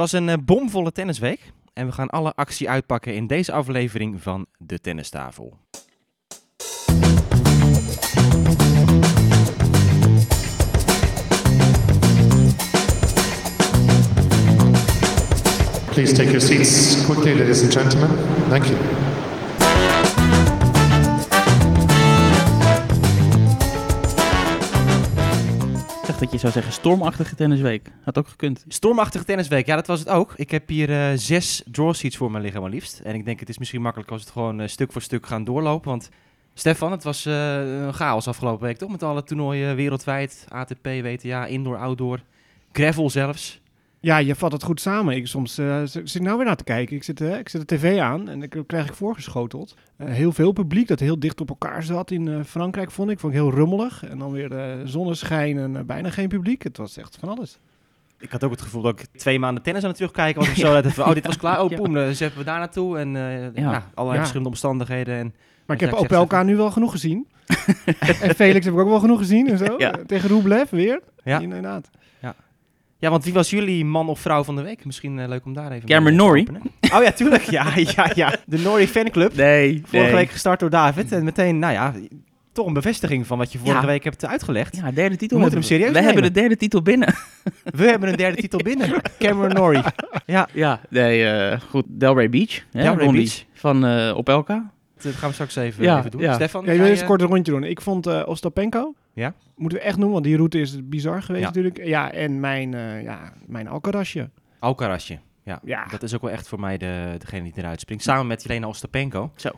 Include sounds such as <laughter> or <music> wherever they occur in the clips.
was een eh, bomvolle tennisweek en we gaan alle actie uitpakken in deze aflevering van De Tennistafel. Please take your seats quickly, ladies and gentlemen. Thank you. Dat je zou zeggen stormachtige tennisweek. Had ook gekund. Stormachtige tennisweek, ja dat was het ook. Ik heb hier eh, zes draw sheets voor me liggen maar liefst. En ik denk het is misschien makkelijk als het gewoon eh, stuk voor stuk gaan doorlopen. Want Stefan, het was eh, een chaos afgelopen week toch? Met alle toernooien wereldwijd, ATP, WTA, indoor, outdoor, gravel zelfs. Ja, je vat het goed samen. Ik soms eh, zit ik nou weer naar te kijken. Ik zit, eh, ik zet de tv aan en ik krijg ik voorgeschoteld. Eh, heel veel publiek dat heel dicht op elkaar zat in eh, Frankrijk, vond ik. Vond ik heel rummelig. En dan weer eh, zonneschijn en bijna geen publiek. Het was echt van alles. Ik had ook het gevoel dat ik twee maanden tennis aan het terugkijken was of zo. <laughs> Dat het, oh, dit was klaar. Oh, Ja. dan zetten we daar naartoe. En eh, ja. allerlei Ja. verschillende omstandigheden. En Maar ik Ja, heb ik op zeg elkaar nu wel genoeg gezien. <laughs> en Felix heb ik ook wel genoeg gezien en zo. Ja. Tegen Rublev weer. Ja. Inderdaad. Ja, want wie was jullie man of vrouw van de week? Misschien eh, leuk om daar even Cameron Norrie. Oh ja, tuurlijk. Ja, <laughs> ja, ja. De Norrie fanclub. Nee, Vorige week gestart door David. En meteen, nou ja, toch een bevestiging van wat je vorige Ja. week hebt uitgelegd. Ja, derde titel. We moeten hem serieus We hebben de derde titel binnen. <laughs> We hebben een derde titel binnen. Cameron Norrie. <laughs> Ja, Ja, nee, eh, goed. Delray Beach. Delray Beach. Van eh Opelka. Dat gaan we straks even, Ja, even doen. ja. Stefan, Ja, je jij, wil eens eh, kort een rondje doen. Ik vond eh Ostapenko. Ja. Moeten we echt noemen, want die route is bizar geweest Ja. natuurlijk. Ja, en mijn, eh ja, mijn Alcarazje. Alcarazje. Ja, Ja. dat is ook wel echt voor mij de, degene die eruit springt. Samen met Jelena Ostapenko. Zo.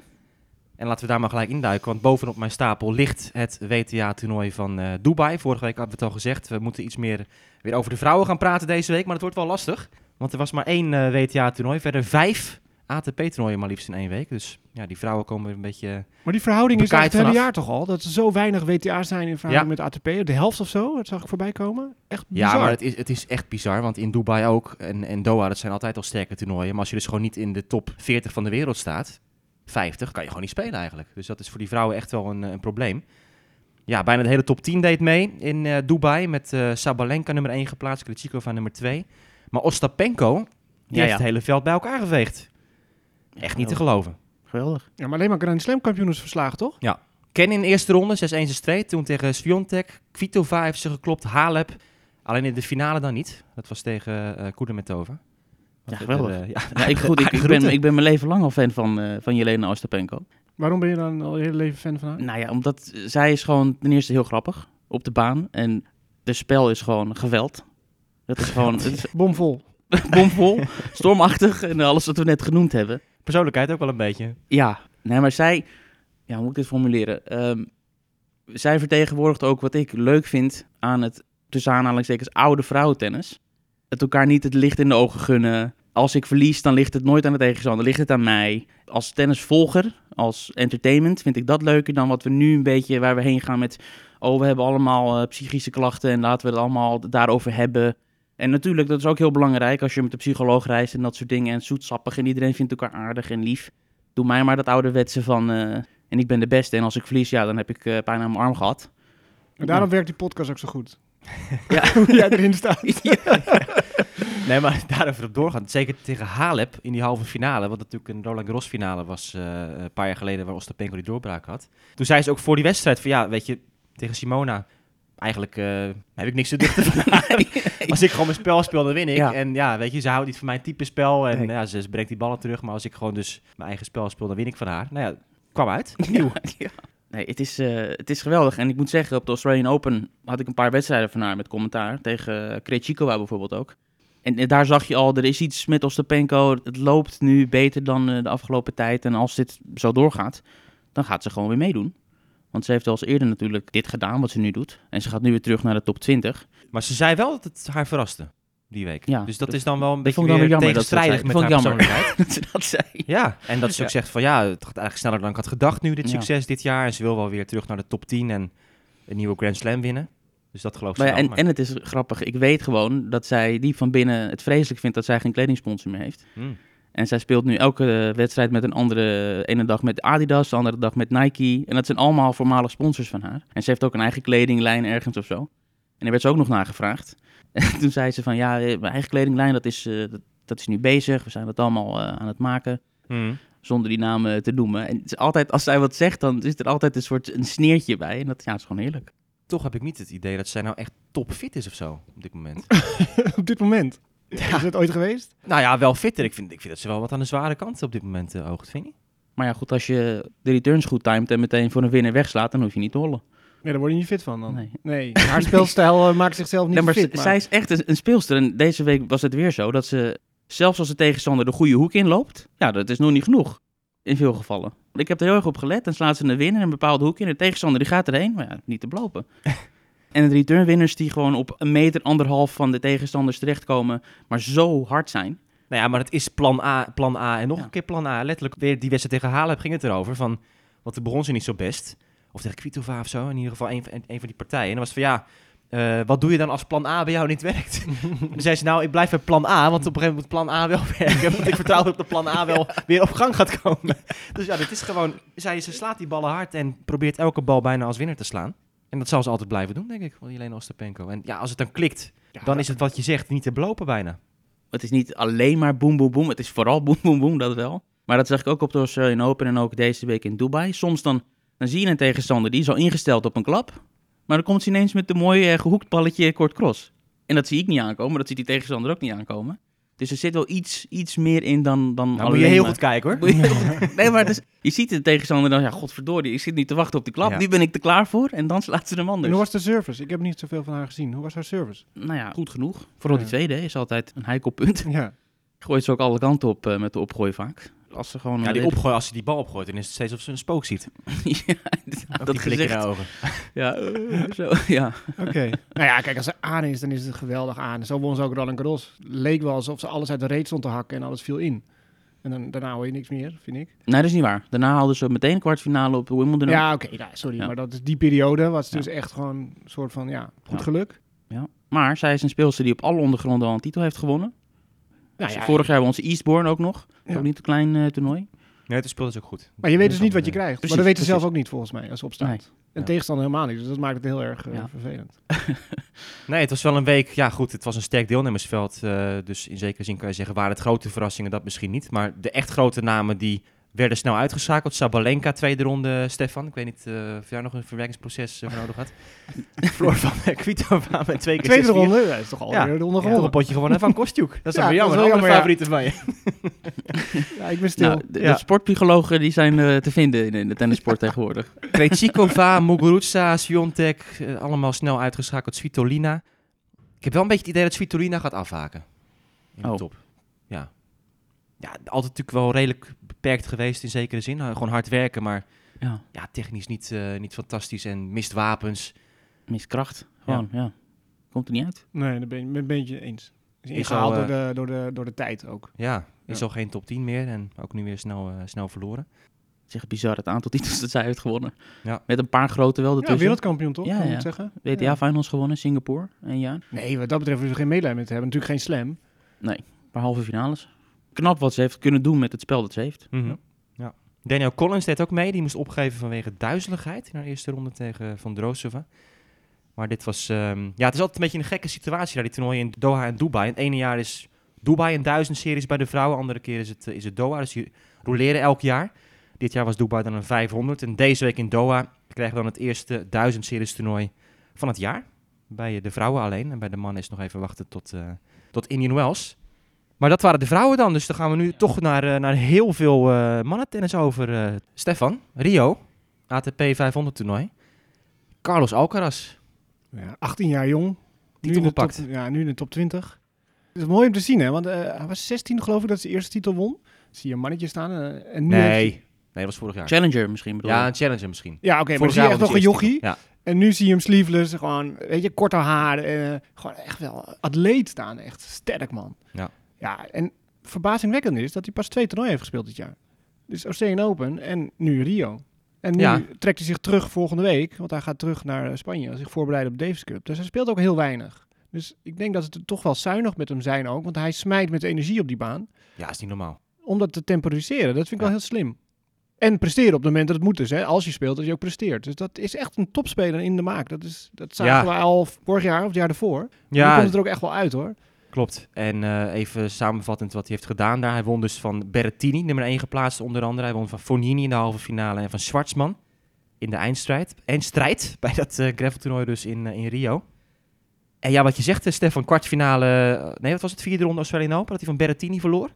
En laten we daar maar gelijk induiken, want bovenop mijn stapel ligt het WTA-toernooi van eh, Dubai. Vorige week hadden we het al gezegd, we moeten iets meer weer over de vrouwen gaan praten deze week, maar het wordt wel lastig. Want er was maar één eh, WTA-toernooi, verder vijf ATP-toernooien maar liefst in één week. Dus ja, die vrouwen komen weer een beetje... Maar die verhouding is echt het hele jaar toch al. Dat er zo weinig WTA's zijn in verhouding met ATP. De helft of zo, dat zag ik voorbij komen. Echt bizar. Ja, maar het is, het is echt bizar, want in Dubai ook en, en Doha, dat zijn altijd al sterke toernooien. Maar als je dus gewoon niet in de top 40 van de wereld staat, 50, kan je gewoon niet spelen eigenlijk. Dus dat is voor die vrouwen echt wel een, eh, een probleem. Ja, bijna de hele top 10 deed mee in eh, Dubai met eh, Sabalenka nummer 1 geplaatst, Krejcikova nummer 2. Maar Ostapenko, die Ja, heeft ja. het hele veld bij elkaar geveegd. Echt niet te geloven. Geweldig. Ja, maar alleen maar Grand Slam kampioens verslagen, toch? Ken in de eerste ronde, 6-1, 6-2. Toen tegen Sviontek. Kvitova heeft ze geklopt. Halep. Alleen in de finale dan niet. Dat was tegen uh, Kudermetova. Ja, geweldig. eh, ja, Ja, ik, goed, ik, <laughs> ben, ik ben mijn leven lang al fan van, eh van Jelena Ostapenko. Waarom ben je dan al je hele leven fan van haar? Nou ja, omdat zij is gewoon ten eerste heel grappig op de baan. En de spel is gewoon geweld. Dat is gewoon het is Bomvol. <laughs> bomvol, stormachtig en alles wat we net genoemd hebben. Persoonlijkheid ook wel een beetje. Ja, nee, maar zij... Ja, hoe moet ik dit formuleren? Ehm, zij vertegenwoordigt ook wat ik leuk vind aan het, tussen aanhalingstekens, oude vrouwentennis. Het elkaar niet het licht in de ogen gunnen. Als ik verlies, dan ligt het nooit aan de tegenstander, ligt het aan mij. Als tennisvolger, als entertainment, vind ik dat leuker dan wat we nu een beetje, waar we heen gaan met... Oh, we hebben allemaal eh, psychische klachten en laten we het allemaal daarover hebben. En natuurlijk, dat is ook heel belangrijk als je met de psycholoog reist en dat soort dingen. En zoetsappig en iedereen vindt elkaar aardig en lief. Doe mij maar dat ouderwetse van... eh, en ik ben de beste en als ik verlies, ja, dan heb ik eh pijn aan mijn arm gehad. En daarom werkt die podcast ook zo goed. Ja. <laughs> Hoe jij erin staat. <laughs> Nee, maar <laughs> daarover op doorgaan. Zeker tegen Halep in die halve finale. Wat natuurlijk een Roland Garros finale was eh, een paar jaar geleden waar Ostapenko die doorbraak had. Toen zei ze ook voor die wedstrijd van ja, weet je, tegen Simona... Eigenlijk eh, heb ik niks te haar. Als ik gewoon mijn spel speel, dan win ik. Ja. En ja, weet je, ze houdt niet van mijn type spel. En Nee. ja, ze, ze brengt die ballen terug. Maar als ik gewoon dus mijn eigen spel speel, dan win ik van haar. Nou ja, kwam uit. <laughs> Nieuw. Ja. Nee, het is, eh, het is geweldig. En ik moet zeggen, op de Australian Open had ik een paar wedstrijden van haar met commentaar. Tegen Krejcikova bijvoorbeeld ook. En, daar zag je al, er is iets met Ostapenko. Het loopt nu beter dan eh, de afgelopen tijd. En als dit zo doorgaat, dan gaat ze gewoon weer meedoen. Want ze heeft al eens eerder natuurlijk dit gedaan, wat ze nu doet. En ze gaat nu weer terug naar de top 20. Maar ze zei wel dat het haar verraste die week. Ja, dus dat dat- is dan wel een beetje ik weer jammer tegenstrijdig met haar ik persoonlijkheid. <laughs> dat ze dat zei. Ja, en dat ze ook zegt van ja, het gaat eigenlijk sneller dan ik had gedacht nu, dit succes dit jaar. En ze wil wel weer terug naar de top 10 en een nieuwe Grand Slam winnen. Dus dat geloof Maar ja, en, maar- en het is grappig, ik weet gewoon dat zij die van binnen het vreselijk vindt dat zij geen kledingsponsor meer heeft. Hmm. En zij speelt nu elke wedstrijd met een andere. ene dag met Adidas, de andere dag met Nike. En dat zijn allemaal voormalig sponsors van haar. En ze heeft ook een eigen kledinglijn ergens of zo. En daar werd ze ook nog nagevraagd. En <laughs> toen zei ze van ja, eh, mijn eigen kledinglijn, dat is, eh, dat, dat is nu bezig. We zijn dat allemaal eh, aan het maken. Mhm. Zonder die namen te noemen. En het is altijd, als zij wat zegt, dan is er altijd een soort een sneertje bij. En dat ja, is gewoon heerlijk. Toch heb ik niet het idee dat zij nou echt topfit is of zo op dit moment. <laughs> op dit moment. Is het ooit geweest? nou ja, wel fitter. Ik vind, ik vind dat ze wel wat aan de zware kant op dit moment uh, oogt, vind je? Maar ja, goed, als je de returns goed timet en meteen voor een winnaar wegslaat, dan hoef je niet te hollen. Nee, daar word je niet fit van dan. Nee. Nee, haar speelstijl eh, maakt zichzelf niet Nee, maar fit. z- zij is echt een, een speelster. En deze week was het weer zo dat ze, zelfs als de tegenstander de goede hoek inloopt, ja, dat is nog niet genoeg. In veel gevallen. Ik heb er heel erg op gelet. Dan slaat ze een win in een bepaalde hoek in. De tegenstander die gaat erheen, maar ja, niet te belopen. <laughs> en de returnwinners die gewoon op een meter, anderhalf van de tegenstanders terechtkomen, maar zo hard zijn. Nou ja, maar het is plan A, plan A en nog Ja. een keer plan A. Letterlijk weer die wedstrijd tegen Halep ging het erover. Van, want toen begon ze niet zo best. Of tegen Kvitova of zo. In ieder geval een, een, een van die partijen. En dan was het van ja, eh, wat doe je dan als plan A bij jou niet werkt? En <laughs> dan zei ze nou, ik blijf bij plan A. Want op een gegeven moment moet plan A wel werken. Want ik vertrouw dat de plan A wel <laughs> weer op gang gaat komen. Dus ja, dit is gewoon... Zij, ze slaat die ballen hard en probeert elke bal bijna als winnaar te slaan. En dat zal ze altijd blijven doen, denk ik. Van Jelena Ostapenko. En ja, als het dan klikt, dan is het wat je zegt niet te belopen bijna. Het is niet alleen maar boem, boem, boem. Het is vooral <laughs> boem, boem, boem, dat wel. Maar dat zag ik ook op de Australian Open en ook deze week in Dubai. Soms dan, dan zie je een tegenstander die is al ingesteld op een klap. Maar dan komt ze ineens met een mooi eh, gehoekt balletje kort cross. En dat zie ik niet aankomen, dat ziet die tegenstander ook niet aankomen. Dus er zit wel iets, iets meer in dan, dan Nou, alleen moet je heel maar- goed kijken hoor. Nee, maar dus, je ziet de tegenstander dan, ja, godverdorie, ik zit niet te wachten op die klap. Ja. Nu ben ik er klaar voor en dan slaat ze hem En anders. hoe was de service? Ik heb niet zoveel van haar gezien. Hoe was haar service? Nou ja, goed genoeg. Vooral die tweede is altijd een heikel punt. Ja. Gooit ze ook alle kanten op eh, met de opgooi vaak. Als ze gewoon... Ja, die lelijk- opgooi, als hij die bal opgooit, dan is het steeds of ze een spook ziet. <laughs> ja, dat gezicht. de ogen. <laughs> Ja, eh, zo, <laughs> ja. Oké. nou ja, kijk, als ze aan is, dan is het geweldig aan. Zo won ze ook Roland Garros. Leek wel alsof ze alles uit de reet stond te hakken en alles viel in. En dan, daarna hoor je niks meer, vind ik. Nee, dat is niet waar. Daarna haalden ze meteen een kwartfinale op Wimbledon. Ja, oké, ja, sorry. Ja. Maar dat is die periode was dus echt gewoon een soort van, ja, goed Ja. geluk. Ja. Maar zij is een speelster die op alle ondergronden al een titel heeft gewonnen. Nou Dus ja, Vorig jaar won ze Eastbourne ook nog. Ja. Ook niet een klein eh, toernooi. Nee, het speelt dus ook goed. maar je weet dus niet wat je dan, krijgt. Precies, maar dat weet ze zelf ook niet, volgens mij, als ze. Nee. En Ja. tegenstander helemaal niet. Dus dat maakt het heel erg eh, Ja. vervelend. eh, <laughs> Nee, het was wel een week. Ja, goed, het was een sterk deelnemersveld. eh, dus in zekere zin kan je zeggen, waren het grote verrassingen, dat misschien niet. Maar de echt grote namen die werden snel uitgeschakeld. Sabalenka, tweede ronde, Stefan. Ik weet niet eh, of jij nog een verwerkingsproces eh, voor nodig had. <laughs> Floor van Kvitova met twee keer Tweede 6-4. ronde, dat is toch alweer Ja. de ronde Toch een gewonnen. potje gewonnen van Kostjuk. Dat is <laughs> Ja, dan weer dat jammer. is Een wel andere jammer, ja. favorieten van je. <laughs> Ja, ik ben stil. Nou, de, Ja. de sportpsychologen die zijn eh, te vinden in, in de tennissport tegenwoordig. Krejcikova, Muguruza, Sviontek, allemaal snel uitgeschakeld. Svitolina. Ik heb wel een beetje het idee dat Svitolina gaat afhaken. In de Oh. top. Ja. Ja, altijd natuurlijk wel redelijk beperkt geweest in zekere zin. Nou, gewoon hard werken, maar Ja, ja, technisch niet, eh, niet fantastisch en mist wapens. mist kracht. Gewoon, ja. Komt er niet uit. Nee, dat ben je een beetje eens. Is ingehaald al, door, eh, de, door, de, door de tijd ook. Ja, is Ja. al geen top 10 meer en ook nu weer snel, eh, snel verloren. Het is echt bizar het aantal titels dat zij heeft gewonnen. Ja. Met een paar grote wel Ja, ertussen. wereldkampioen toch, Ja, kan ja. het zeggen? WTA Ja. Finals gewonnen, Singapore, een jaar. Nee, wat dat betreft hoeven we geen medelijden mee te hebben. Natuurlijk geen slam. Een paar halve finales. Knap wat ze heeft kunnen doen met het spel dat ze heeft. Mhm. Ja. Daniel Collins deed ook mee. Die moest opgeven vanwege duizeligheid in haar eerste ronde tegen Van Drosova. Maar dit was... ehm, ja, het is altijd een beetje een gekke situatie daar, die toernooien in Doha en Dubai. Het ene jaar is Dubai een duizend series bij de vrouwen. andere keer is het, eh, is het Doha. Dus die roleren elk jaar. Dit jaar was Dubai dan een 500. En deze week in Doha krijgen we dan het eerste duizend series toernooi van het jaar. Bij de vrouwen alleen. En bij de mannen is nog even wachten tot, eh, tot Indian Wells. Maar dat waren de vrouwen dan. Dus dan gaan we nu toch naar, eh, naar heel veel eh mannentennis over. eh. Stefan, Rio, ATP 500 toernooi. Carlos Alcaraz. Ja, 18 jaar jong. Nu Titel in de gepakt. top, ja, nu in de top 20. Het is mooi om te zien, hè? Want eh, hij was 16 geloof ik dat zijn eerste titel won. Zie je een mannetje staan. en nu Nee, nee, dat was vorig jaar. Challenger misschien bedoel Ja, een challenger misschien. Ja, oké, maar zie je echt was nog een jochie. titel. En nu zie je hem sleeveless, gewoon, weet je, korte haar. eh, gewoon echt wel atleet staan. Echt sterk, man. Ja. Ja, en verbazingwekkend is dat hij pas twee toernooien heeft gespeeld dit jaar. Dus Australian Open en nu Rio. En nu Ja. trekt hij zich terug volgende week, want hij gaat terug naar Spanje, zich voorbereiden op de Davis Cup. Dus hij speelt ook heel weinig. Dus ik denk dat het er toch wel zuinig met hem zijn ook, want hij smijt met energie op die baan. Ja, is niet normaal. Om dat te temporiseren, dat vind ik Ja. wel heel slim. En presteren op het moment dat het moet dus. Hè. Als je speelt, dat je ook presteert. Dus dat is echt een topspeler in de maak. Dat, is, dat zagen Ja. we al vorig jaar of het jaar ervoor. Ja. Ja, komt het er ook echt wel uit hoor. Klopt. En eh, even samenvattend wat hij heeft gedaan daar. Hij won dus van Berrettini, nummer 1 geplaatst onder andere. Hij won van Fognini in de halve finale en van Schwartzman in de eindstrijd. En strijd <laughs> bij dat uh, graveltoernooi dus in, eh, in Rio. En ja, wat je zegt, Stefan, kwartfinale... nee, wat was het? Vierde ronde Australian Open, dat hij van Berrettini verloor.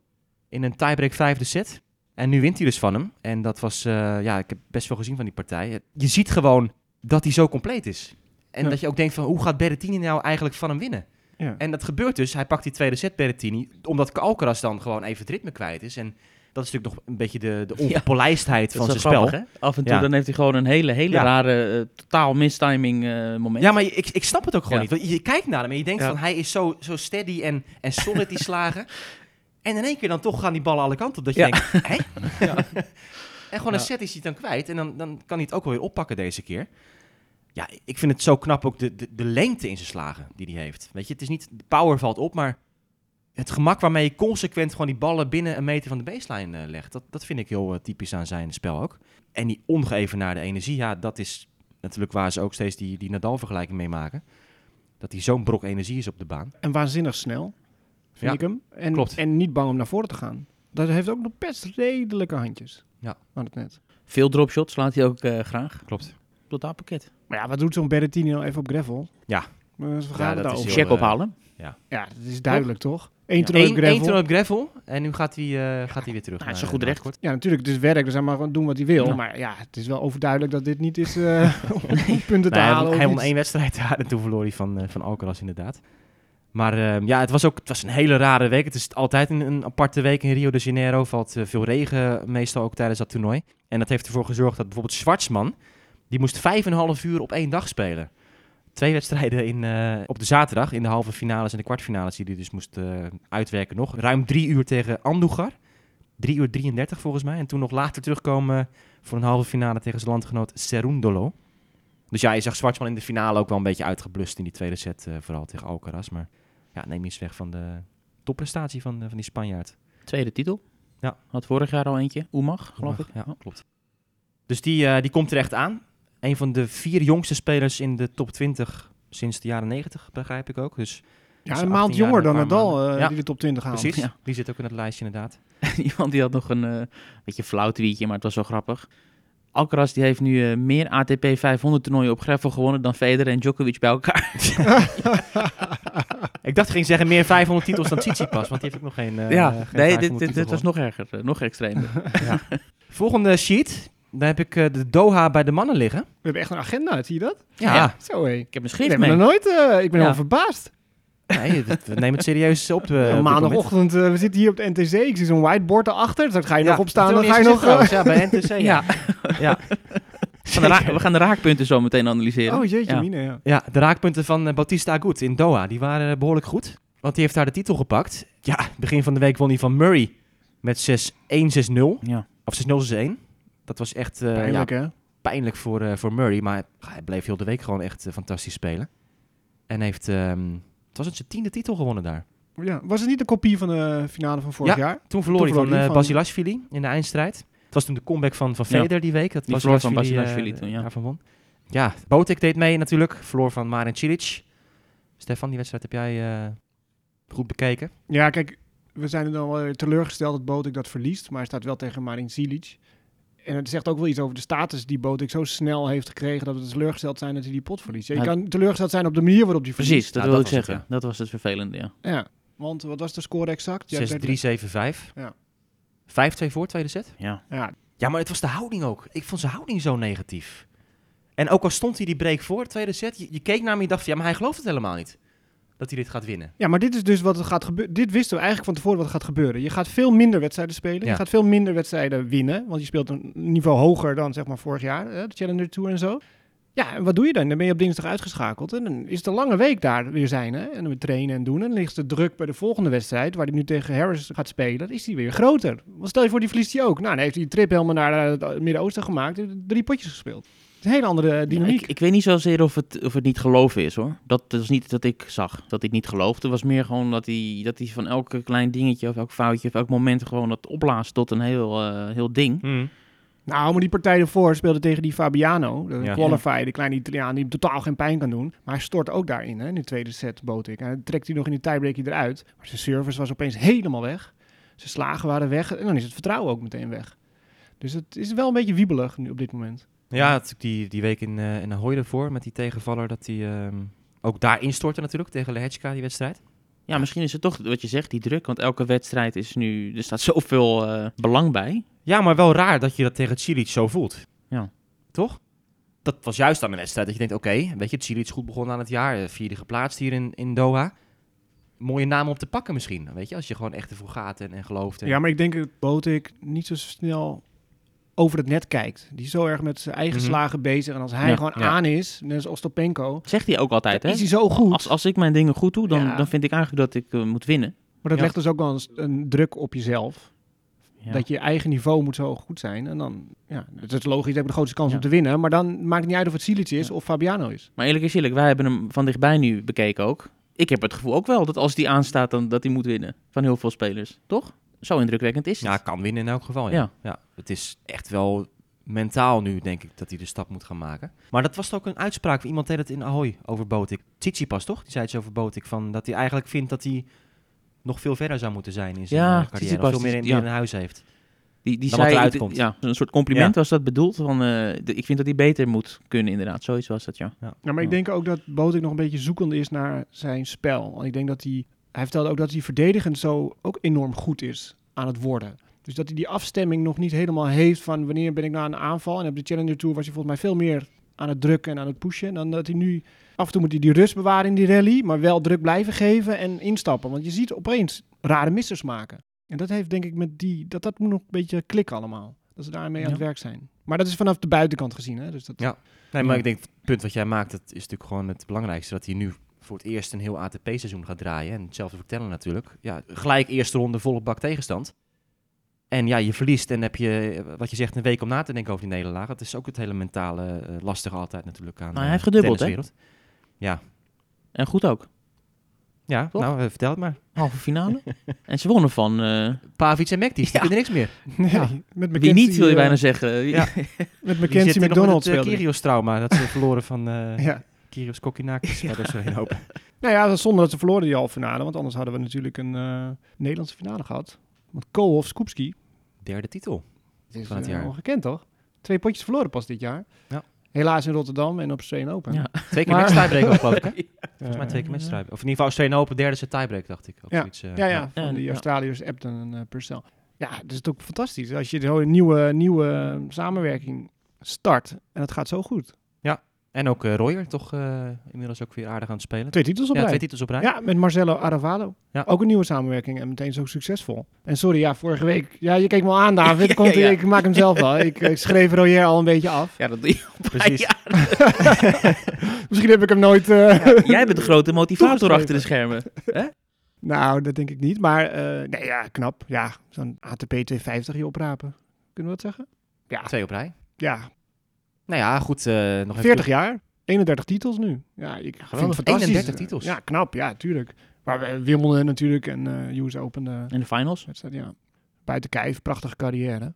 In een tiebreak vijfde set. En nu wint hij dus van hem. En dat was, ja, ik heb best veel gezien van die partij. Je ziet gewoon dat hij zo compleet is. En Ja. dat je ook denkt van, hoe gaat Berrettini nou eigenlijk van hem winnen? Ja. En dat gebeurt dus. Hij pakt die tweede set Berrettini, omdat Alcaraz dan gewoon even het ritme kwijt is. En dat is natuurlijk nog een beetje de, de <laughs> ongepolijstheid van zijn spel. hè? Af en toe Ja. dan heeft hij gewoon een hele, hele Ja. rare, eh, totaal mistiming eh, moment. Ja, maar ik, ik snap het ook gewoon Ja. niet. Want je kijkt naar hem en je denkt Ja. van hij is zo, zo steady en, en solid die <laughs> slagen. En in één keer dan toch gaan die ballen alle kanten op. Dat je Ja. denkt, hè? <laughs> En gewoon een set is hij dan kwijt. En dan, dan kan hij het ook wel weer oppakken deze keer. Ja, ik vind het zo knap ook de, de, de lengte in zijn slagen die hij heeft. Weet je, het is niet, de power valt op, maar het gemak waarmee je consequent gewoon die ballen binnen een meter van de baseline eh, legt. Dat, dat vind ik heel eh, typisch aan zijn spel ook. En die ongeëvenaarde energie, ja, dat is natuurlijk waar ze ook steeds die, die Nadal-vergelijking mee maken. Dat hij zo'n brok energie is op de baan. En waanzinnig snel, vind Ja, ik hem. En, klopt. en niet bang om naar voren te gaan. Dat heeft ook nog best redelijke handjes. Ja. Aan het net. Veel dropshots laat hij ook eh, graag. Klopt. Totaalpakket. Maar ja, wat doet zo'n Berrettini nou even op gravel? Ja. Maar we Ja, gaan dat het heel, Check ophalen. Ja, dat is duidelijk toch? Eén Ja. toernooi Eén op gravel. toernooi op gravel en nu gaat hij, eh, gaat hij weer terug. Nou, is zo goed recht. Ja, natuurlijk, het is werk, dus hij mag gewoon doen wat hij wil. Ja. Maar ja, het is wel overduidelijk dat dit niet is eh, <laughs> <laughs> om punten te Nee, halen. hij won één wedstrijd daar <laughs> en toen verloor hij van, eh, van Alcaraz inderdaad. Maar eh, ja, het was ook het was een hele rare week. Het is altijd een, een aparte week in Rio de Janeiro. Valt veel regen meestal ook tijdens dat toernooi. En dat heeft ervoor gezorgd dat bijvoorbeeld Schwartzman... die moest vijf en een half uur op één dag spelen. Twee wedstrijden in, eh, op de zaterdag in de halve finales en de kwartfinales... die hij dus moest eh, uitwerken nog. Ruim drie uur tegen Andujar. 3 uur 33 volgens mij. En toen nog later terugkomen voor een halve finale tegen zijn landgenoot Serundolo. Dus ja, je zag Schwartzman in de finale ook wel een beetje uitgeblust in die tweede set, eh, vooral tegen Alcaraz. Maar ja, neem iets weg van de topprestatie van, van die Spanjaard. Tweede titel. Ja. Had vorig jaar al eentje. Oemag, geloof ik. Ja, klopt. Dus die, die komt er echt aan. Een van de vier jongste spelers in de top 20 sinds de jaren 90, begrijp ik ook. Dus Ja, een 18 maand jonger dan Nadal, eh, Ja. die de top 20 haalt. precies, Ja. die zit ook in het lijstje inderdaad. <laughs> Iemand die had nog een eh beetje flauw tweetje, maar het was zo grappig. Alcaraz die heeft nu eh, meer ATP 500 toernooien op gravel gewonnen dan Federer en Djokovic bij elkaar. <laughs> Ik dacht, ik ging zeggen meer 500 titels dan Tsitsipas, want die heeft ook nog geen, eh, ja, geen nee, 500 dit, dit, dit was nog erger, nog extremer. <laughs> Volgende sheet, daar heb ik eh, de Doha bij de mannen liggen. We hebben echt een agenda, zie je dat? Ja, Zo hé. Ik heb een Ik nooit, eh, ik ben Ja. verbaasd. nee, we nemen het serieus op. <laughs> moment. Maandagochtend, we zitten hier op de NTC, ik zie zo'n whiteboard erachter. Dus dan ga je nog opstaan, dat dan ga je nog... ja, bij NTC. <laughs> Ja. Ja. ja. <laughs> We gaan, de ra- we gaan de raakpunten zo meteen analyseren. Oh jeetje, Ja. mine, ja. Ja, de raakpunten van Bautista Agut in Doha, die waren eh, behoorlijk goed. Want die heeft daar de titel gepakt. Ja, begin van de week won hij van Murray met 6-1, 6-0. Ja. Of 6-0, 6-1. Dat was echt eh, Pijnlijk ja, hè? pijnlijk voor, eh, voor Murray. Maar hij bleef heel de week gewoon echt eh, fantastisch spelen. En heeft, ehm, het was het zijn tiende titel gewonnen daar. Ja. Was het niet een kopie van de finale van vorig jaar? Toen verloor Toen hij van, van- Basilashvili in de eindstrijd. Het was toen de comeback van, van Ja. Federer die week. Dat Die verloor van Basilashvili, Basilashvili eh, toen, ja. daarvan won. Ja, Botek deed mee natuurlijk. Verloor van Marin Cilic. Stefan, die wedstrijd heb jij eh, goed bekeken. Ja, kijk, we zijn er dan wel teleurgesteld dat Botik dat verliest. Maar hij staat wel tegen Marin Cilic. En het zegt ook wel iets over de status die Botik zo snel heeft gekregen... dat we teleurgesteld zijn dat hij die pot verliest. Ja, je Ja. kan teleurgesteld zijn op de manier waarop hij verliest. Precies, dat Ja, wil dat ik het, zeggen. Dat was het vervelende, ja. Ja, want wat was de score exact? Ja, 6-3-7-5. Ja. 5-2 voor, tweede set. ja. Ja, Ja, maar het was de houding ook. Ik vond zijn houding zo negatief. En ook al stond hij die break voor, de tweede set, je, je keek naar hem en je dacht, van, ja, maar hij gelooft het helemaal niet. Dat hij dit gaat winnen. Ja, maar dit is dus wat er gaat gebeuren. Dit wisten we eigenlijk van tevoren wat er gaat gebeuren. Je gaat veel minder wedstrijden spelen. Ja. Je gaat veel minder wedstrijden winnen. Want je speelt een niveau hoger dan zeg maar vorig jaar. Hè, de Challenger Tour en zo. Ja, en wat doe je dan? Dan ben je op dinsdag uitgeschakeld. En dan is het een lange week daar weer zijn. Hè? En dan weer trainen en doen. En dan ligt de druk bij de volgende wedstrijd, waar hij nu tegen Harris gaat spelen, dan is die weer groter. Want stel je voor, die verliest hij ook. Nou, dan heeft hij die trip helemaal naar eh, het Midden-Oosten gemaakt. Drie potjes gespeeld. Een hele andere dynamiek. Ik, ik weet niet zozeer of het, of het niet geloven is hoor. Dat is niet dat ik zag, dat hij het niet geloofde. Het was meer gewoon dat hij, dat hij van elk klein dingetje of elk foutje of elk moment gewoon dat opblaast tot een heel, eh, heel ding. Nou, maar die partij ervoor speelde tegen die Fabiano, de Ja. qualifier, de kleine Italiaan die hem totaal geen pijn kan doen. Maar hij stort ook daarin, hè, in de tweede set, bood ik. En dan trekt hij nog in die tiebreak eruit. Maar zijn service was opeens helemaal weg. Zijn slagen waren weg. En dan is het vertrouwen ook meteen weg. Dus het is wel een beetje wiebelig nu op dit moment. Ja, het, die, die week in, eh in Ahoy ervoor met die tegenvaller, dat hij ehm, ook daar instortte natuurlijk tegen Lehechka, die wedstrijd. Ja, misschien is het toch wat je zegt, die druk. Want elke wedstrijd is nu... Er staat zoveel eh, belang bij. Ja, maar wel raar dat je dat tegen Cilic zo voelt. Ja. Toch? Dat was juist aan de wedstrijd dat je denkt, oké, weet je, Cilic is goed begonnen aan het jaar, eh, vierde geplaatst hier in, in Doha. Mooie naam om te pakken misschien, weet je, als je gewoon echt ervoor gaat en, en gelooft. En... Ja, maar ik denk dat Botik niet zo snel over het net kijkt. Die is zo erg met zijn eigen Mhm. slagen bezig. En als hij Ja, gewoon ja. aan is, net als Ostopenko, Zegt hij ook altijd, hè? is hij zo goed. Als, als ik mijn dingen goed doe, dan, Ja. dan vind ik eigenlijk dat ik eh, moet winnen. Maar dat legt dus ook wel een, een druk op jezelf. Dat je eigen niveau moet zo goed zijn. En dan, ja, het is logisch, je hebt de grootste kans om te winnen. Maar dan maakt het niet uit of het Silic is of Fabiano is. Maar eerlijk is eerlijk, wij hebben hem van dichtbij nu bekeken ook. Ik heb het gevoel ook wel dat als die aanstaat, dan dat hij moet winnen. Van heel veel spelers, toch? Zo indrukwekkend is het. Ja, kan winnen in elk geval. Ja. Ja. Ja. het is echt wel mentaal nu, denk ik, dat hij de stap moet gaan maken. Maar dat was toch ook een uitspraak. Iemand deed het in Ahoy over Botik. Tsitsipas, toch? Die zei iets over Botik. Van dat hij eigenlijk vindt dat hij nog veel verder zou moeten zijn in zijn Ja, eh, carrière. Tsitsipas, Of veel meer in, ja. meer in huis heeft. Die, die Dan wat zei, eruit komt. ja, een soort compliment Ja. was dat bedoeld. Van, eh, de- ik vind dat hij beter moet kunnen, inderdaad. Zoiets was dat, ja. Ja, maar ik denk ook dat Botik nog een beetje zoekend is naar zijn spel. Want ik denk dat hij... Hij vertelde ook dat hij verdedigend zo ook enorm goed is aan het worden. Dus dat hij die afstemming nog niet helemaal heeft van wanneer ben ik nou aan de aanval. En op de Challenger Tour was hij volgens mij veel meer aan het drukken en aan het pushen. Dan dat hij nu... Af en toe moet hij die rust bewaren in die rally, maar wel druk blijven geven en instappen. Want je ziet opeens rare missers maken. En dat heeft denk ik met die... Dat, dat moet nog een beetje klikken allemaal. Dat ze daarmee aan het werk zijn. Maar dat is vanaf de buitenkant gezien. Hè? Dus dat, Ja. Nee, maar Ja. ik denk, het punt wat jij maakt, dat is natuurlijk gewoon het belangrijkste. Dat hij nu voor het eerst een heel ATP-seizoen gaat draaien. En hetzelfde vertellen natuurlijk. Ja, gelijk eerste ronde volle bak tegenstand. En ja, je verliest en heb je, wat je zegt, een week om na te denken over die nederlaag. Dat is ook het hele mentale eh, lastige altijd natuurlijk aan Maar hij eh, heeft gedubbeld, hè? Ja, En goed ook. ja Toch? nou, eh, vertel het maar. Halve finale. <laughs> en ze wonnen van... eh, Pavic en Mektis, die Ja. kunnen niks meer. <laughs> Nee, Ja. met wie niet, wil je bijna zeggen. Ja. <laughs> Met Die Mackenzie zitten nog McDonald met het uh. Kyrgios-trauma. Dat ze verloren van eh Ja. Kyrgios Kokkinakis. <laughs> Maar dat is er een hoop. <laughs> Nou ja, dat is zonde dat ze verloren die halve finale. Want anders hadden we natuurlijk een eh, Nederlandse finale gehad. Want Koolhof Skupski. Derde titel. Het is Van het eh, jaar. ongekend toch? Twee potjes verloren pas dit jaar. Ja. Helaas in Rotterdam en op Australian Open. Ja. <laughs> Twee keer Maar- match tiebreak ook, geloof ik. Hè? Volgens mij twee keer match tiebreak. Of in ieder geval Australian Open, derde set tiebreak, dacht ik. Of Ja. zoiets, eh, Ja, ja, van Ja, die ja. Australiërs Epton en uh, Purcell. Ja, dat is ook fantastisch. Als je zo'n nieuwe, nieuwe samenwerking start en het gaat zo goed. En ook eh Royer, toch eh, inmiddels ook weer aardig aan het spelen. Twee titels op ja, rij. twee titels op rij. Ja, met Marcelo Aravalo. Ja. Ook een nieuwe samenwerking en meteen zo succesvol. En sorry, ja, vorige week... Ja, je keek me al aan, <laughs> David. Komt, ja. Ik maak hem zelf wel. Ik, ik schreef Royer al een beetje af. Ja, dat doe je Precies. <laughs> Misschien heb ik hem nooit... eh, Jij bent de grote motivator achter de schermen. Nou, dat denk ik niet. Maar eh, nee, ja, knap. Ja, zo'n ATP 250 hier oprapen. Kunnen we dat zeggen? Ja, Twee op rij. ja Nou ja, goed. eh, nog even 40 jaar. 31 titels nu. Ja, ik vind fantastisch. 31 titels. Ja, knap. Ja, tuurlijk. Maar we Wimbledon natuurlijk en eh US Open eh, In de finals. wedstrijd, ja. Buiten kijf, prachtige carrière.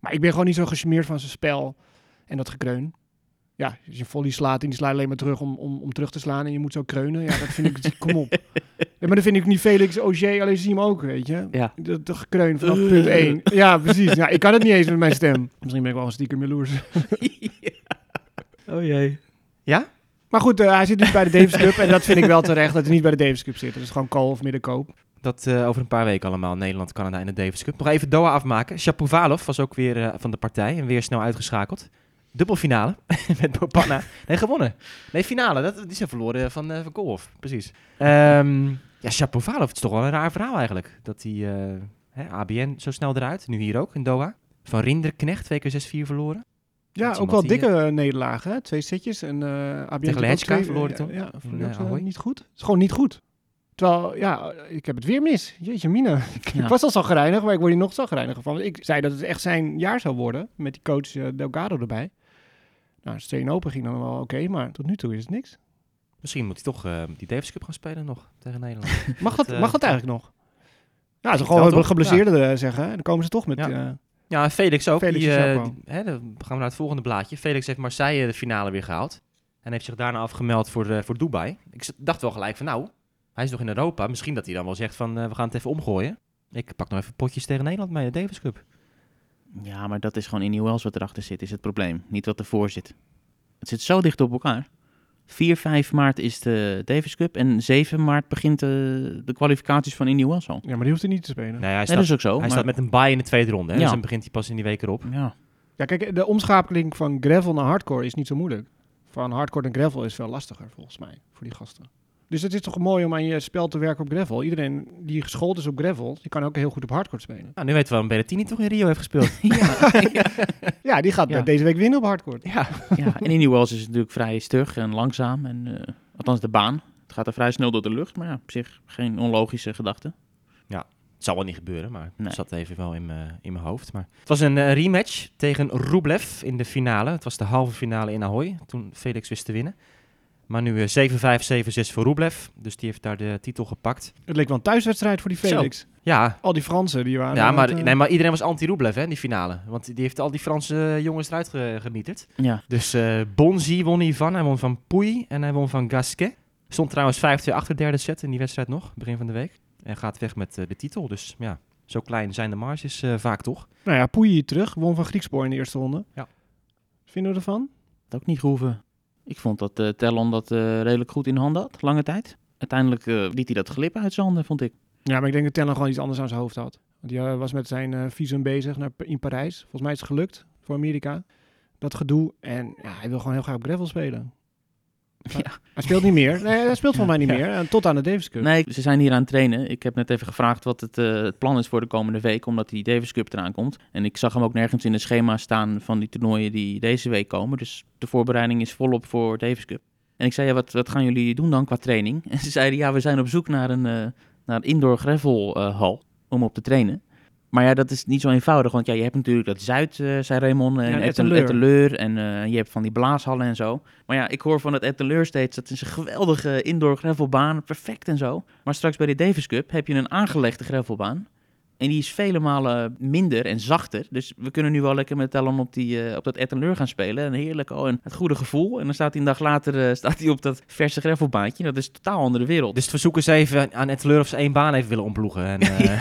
Maar ik ben gewoon niet zo gecharmeerd van zijn spel en dat gekreun. Ja, als je volley slaat en die slaat alleen maar terug om, om, om terug te slaan en je moet zo kreunen. Ja, dat vind ik, <laughs> kom op. Ja, maar dat vind ik niet Felix Auger, alleen zie hem ook, weet je. Ja. Dat, dat gekreun vanaf punt 1. Ja, precies. Ja, ik kan het niet eens met mijn stem. Misschien ben ik wel een stiekem jaloers. <laughs> Oh jee. Ja? Maar goed, eh, hij zit nu bij de Davis Cup en dat vind ik wel terecht dat hij niet bij de Davis Cup zit. Dat is gewoon kool of middenkoop. Dat eh, over een paar weken allemaal. Nederland, Canada en de Davis Cup. Nog even Doha afmaken. Shapovalov was ook weer eh, van de partij en weer snel uitgeschakeld. Dubbelfinale <laughs> met Bopana. <laughs> Nee, gewonnen. Nee, finale. Dat, die zijn verloren van, eh van Koolhof. Precies. Ehm, ja, Shapovalov, het is toch wel een raar verhaal eigenlijk. Dat hij, eh, hè, ABN zo snel eruit. Nu hier ook in Doha. Van Rinderknecht, twee keer 6-4 verloren. Ja, ook wel die, dikke nederlagen. hè? Twee setjes en ABN Tegen twee- verloren ja, toen, Ja, niet goed. Het is gewoon niet goed. Terwijl, ja, ik heb het weer mis. Jeetje mina. <laughs> Ja. Ik was al zo gereinig, maar ik word hier nog zo gereinig van. Ik zei dat het echt zijn jaar zou worden, met die coach Delgado erbij. Nou, Steen Open ging dan wel oké, maar tot nu toe is het niks. Misschien moet hij toch eh, die Davis Cup gaan spelen nog tegen Nederland. <laughs> Mag Dat, dat, eh, mag dat eigenlijk nog? Ja, ze gewoon geblesseerden eh, zeggen. En dan komen ze toch met... Ja. Ja, Felix ook. Felix die, hè, dan gaan we naar het volgende blaadje. Felix heeft Marseille de finale weer gehaald. En heeft zich daarna afgemeld voor, voor Dubai. Ik dacht wel gelijk van nou, hij is nog in Europa. Misschien dat hij dan wel zegt van we gaan het even omgooien. Ik pak nog even potjes tegen Nederland bij de Davis Cup. Ja, maar dat is gewoon in Newells wat erachter zit, is het probleem. Niet wat ervoor zit. Het zit zo dicht op elkaar. 4, 5 maart is de Davis Cup en 7 maart begint eh, de kwalificaties van Indian Wells al. Ja, maar die hoeft er niet te spelen. Nee, hij, Nee, staat, dat is ook zo. hij maar- staat met een bye in de tweede ronde. Hè? Ja. Dus dan begint hij pas in die week erop. Ja, Ja, kijk, de omschakeling van gravel naar hardcore is niet zo moeilijk. Van hardcore naar gravel is veel lastiger, volgens mij, voor die gasten. Dus het is toch mooi om aan je spel te werken op gravel. Iedereen die geschoold is op gravel, die kan ook heel goed op hardcore spelen. Nou, nu weten we waarom Berrettini toch in Rio heeft gespeeld. <laughs> ja, ja, <laughs> Ja, die gaat Ja. deze week winnen op hardcore. ja. ja. En Indian Wells is het natuurlijk vrij stug en langzaam. En, eh, althans de baan. Het gaat er vrij snel door de lucht, maar ja, op zich geen onlogische gedachte. Het zal wel niet gebeuren, maar Nee. het zat even wel in mijn in mijn hoofd. Maar het was een eh, rematch tegen Rublev in de finale. Het was de halve finale in Ahoy, toen Felix wist te winnen. Maar nu eh, 7-5, 7-6 voor Rublev. Dus die heeft daar de titel gepakt. Het leek wel een thuiswedstrijd voor die Zo. Felix. Ja, Al die Fransen, die waren... ja maar, het, eh, nee, maar iedereen was anti-Rublev hè, in die finale. Want die heeft al die Franse eh, jongens eruit ge- genieterd. Ja, Dus eh Bonzi won hiervan. Hij won van Pouy en hij won van Gasquet. Stond trouwens 5-2 achter de derde set in die wedstrijd nog, begin van de week. En gaat weg met eh, de titel. Dus ja, zo klein zijn de marges eh, vaak toch. Nou ja, Pouilly terug, won van Griekspoor in de eerste ronde. Ja. Vinden we ervan? dat ook niet gehoeven. Ik vond dat Tellon dat eh, redelijk goed in handen had, lange tijd. Uiteindelijk eh, liet hij dat glippen uit zijn handen, vond ik. Ja, maar ik denk dat Tellen gewoon iets anders aan zijn hoofd had. Want hij was met zijn visum bezig naar, in Parijs. Volgens mij is het gelukt voor Amerika. Dat gedoe. En ja, hij wil gewoon heel graag op gravel spelen. Ja. Hij speelt niet meer. Nee, hij speelt volgens mij niet Ja. meer. Tot aan de Davis Cup. Nee, ze zijn hier aan het trainen. Ik heb net even gevraagd wat het, eh, het plan is voor de komende week, omdat die Davis Cup eraan komt. En ik zag hem ook nergens in het schema staan van die toernooien die deze week komen. Dus de voorbereiding is volop voor Davis Cup. En ik zei, ja, wat, wat gaan jullie doen dan qua training? <laughs> En ze zeiden, ja, we zijn op zoek naar een, eh, naar een indoor gravel eh, hal om op te trainen. Maar ja, dat is niet zo eenvoudig, want ja, je hebt natuurlijk dat Zuid, eh zei Raymond, en Ja, en Etteleur. Etteleur. en eh, je hebt van die blaashallen en zo. Maar ja, ik hoor van het Etteleur steeds, dat is een geweldige indoor gravelbaan, perfect en zo. Maar straks bij de Davis Cup heb je een aangelegde gravelbaan. En die is vele malen minder en zachter. Dus we kunnen nu wel lekker met Talon op, die, eh, op dat Etteleur gaan spelen. En heerlijk, oh, en het goede gevoel. En dan staat hij een dag later eh, <laughs> staat hij op dat verse gravelbaantje. Dat is een totaal andere wereld. Dus we zoeken ze even aan Etteleur of ze één baan even willen omploegen. En, <laughs> eh,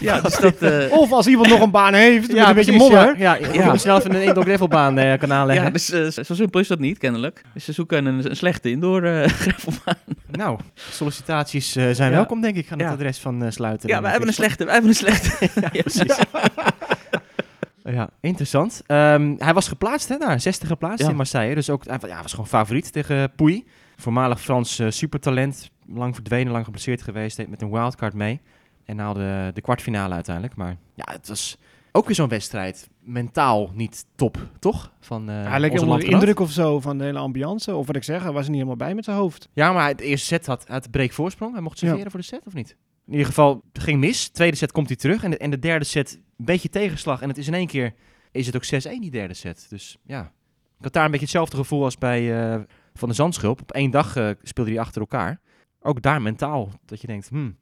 ja, dus dat... <laughs> eh, Of als iemand nog een baan heeft, met een beetje modder. Ja, ja, Ja. ja. snel even een indoor gravelbaan eh kan aanleggen. ja, dus zo simpel is dat niet, kennelijk. Dus ze zoeken een, een slechte indoor eh, gravelbaan. Nou, sollicitaties eh, zijn Ja. welkom denk ik aan het Ja. adres van eh Sluiten. Ja, wij hebben een slechte, wij hebben een <laughs> ja, precies. <laughs> Ja, interessant. Ehm, hij was geplaatst hè, daar, 60 geplaatst Ja. in Marseille. Dus ook, hij ja, was gewoon favoriet tegen Pouy. Voormalig Frans eh, supertalent. Lang verdwenen, lang geblesseerd geweest. Deed met een wildcard mee. En haalde de kwartfinale uiteindelijk. Maar ja, het was ook weer zo'n wedstrijd. Mentaal niet top, toch? Van, eh hij leek onze onder de indruk of zo van de hele ambiance. Of wat ik zeg, hij was er niet helemaal bij met zijn hoofd. Ja, maar het eerste set had, had breek voorsprong. Hij mocht serveren Ja. voor de set, of niet? In ieder geval, ging mis. Tweede set komt hij terug. En de, en de derde set, een beetje tegenslag. En het is in één keer, is het ook 6-1 die derde set. Dus ja, ik had daar een beetje hetzelfde gevoel als bij eh, Van de Zandschulp. Op één dag eh, speelde hij achter elkaar. Ook daar mentaal, dat je denkt, hmm,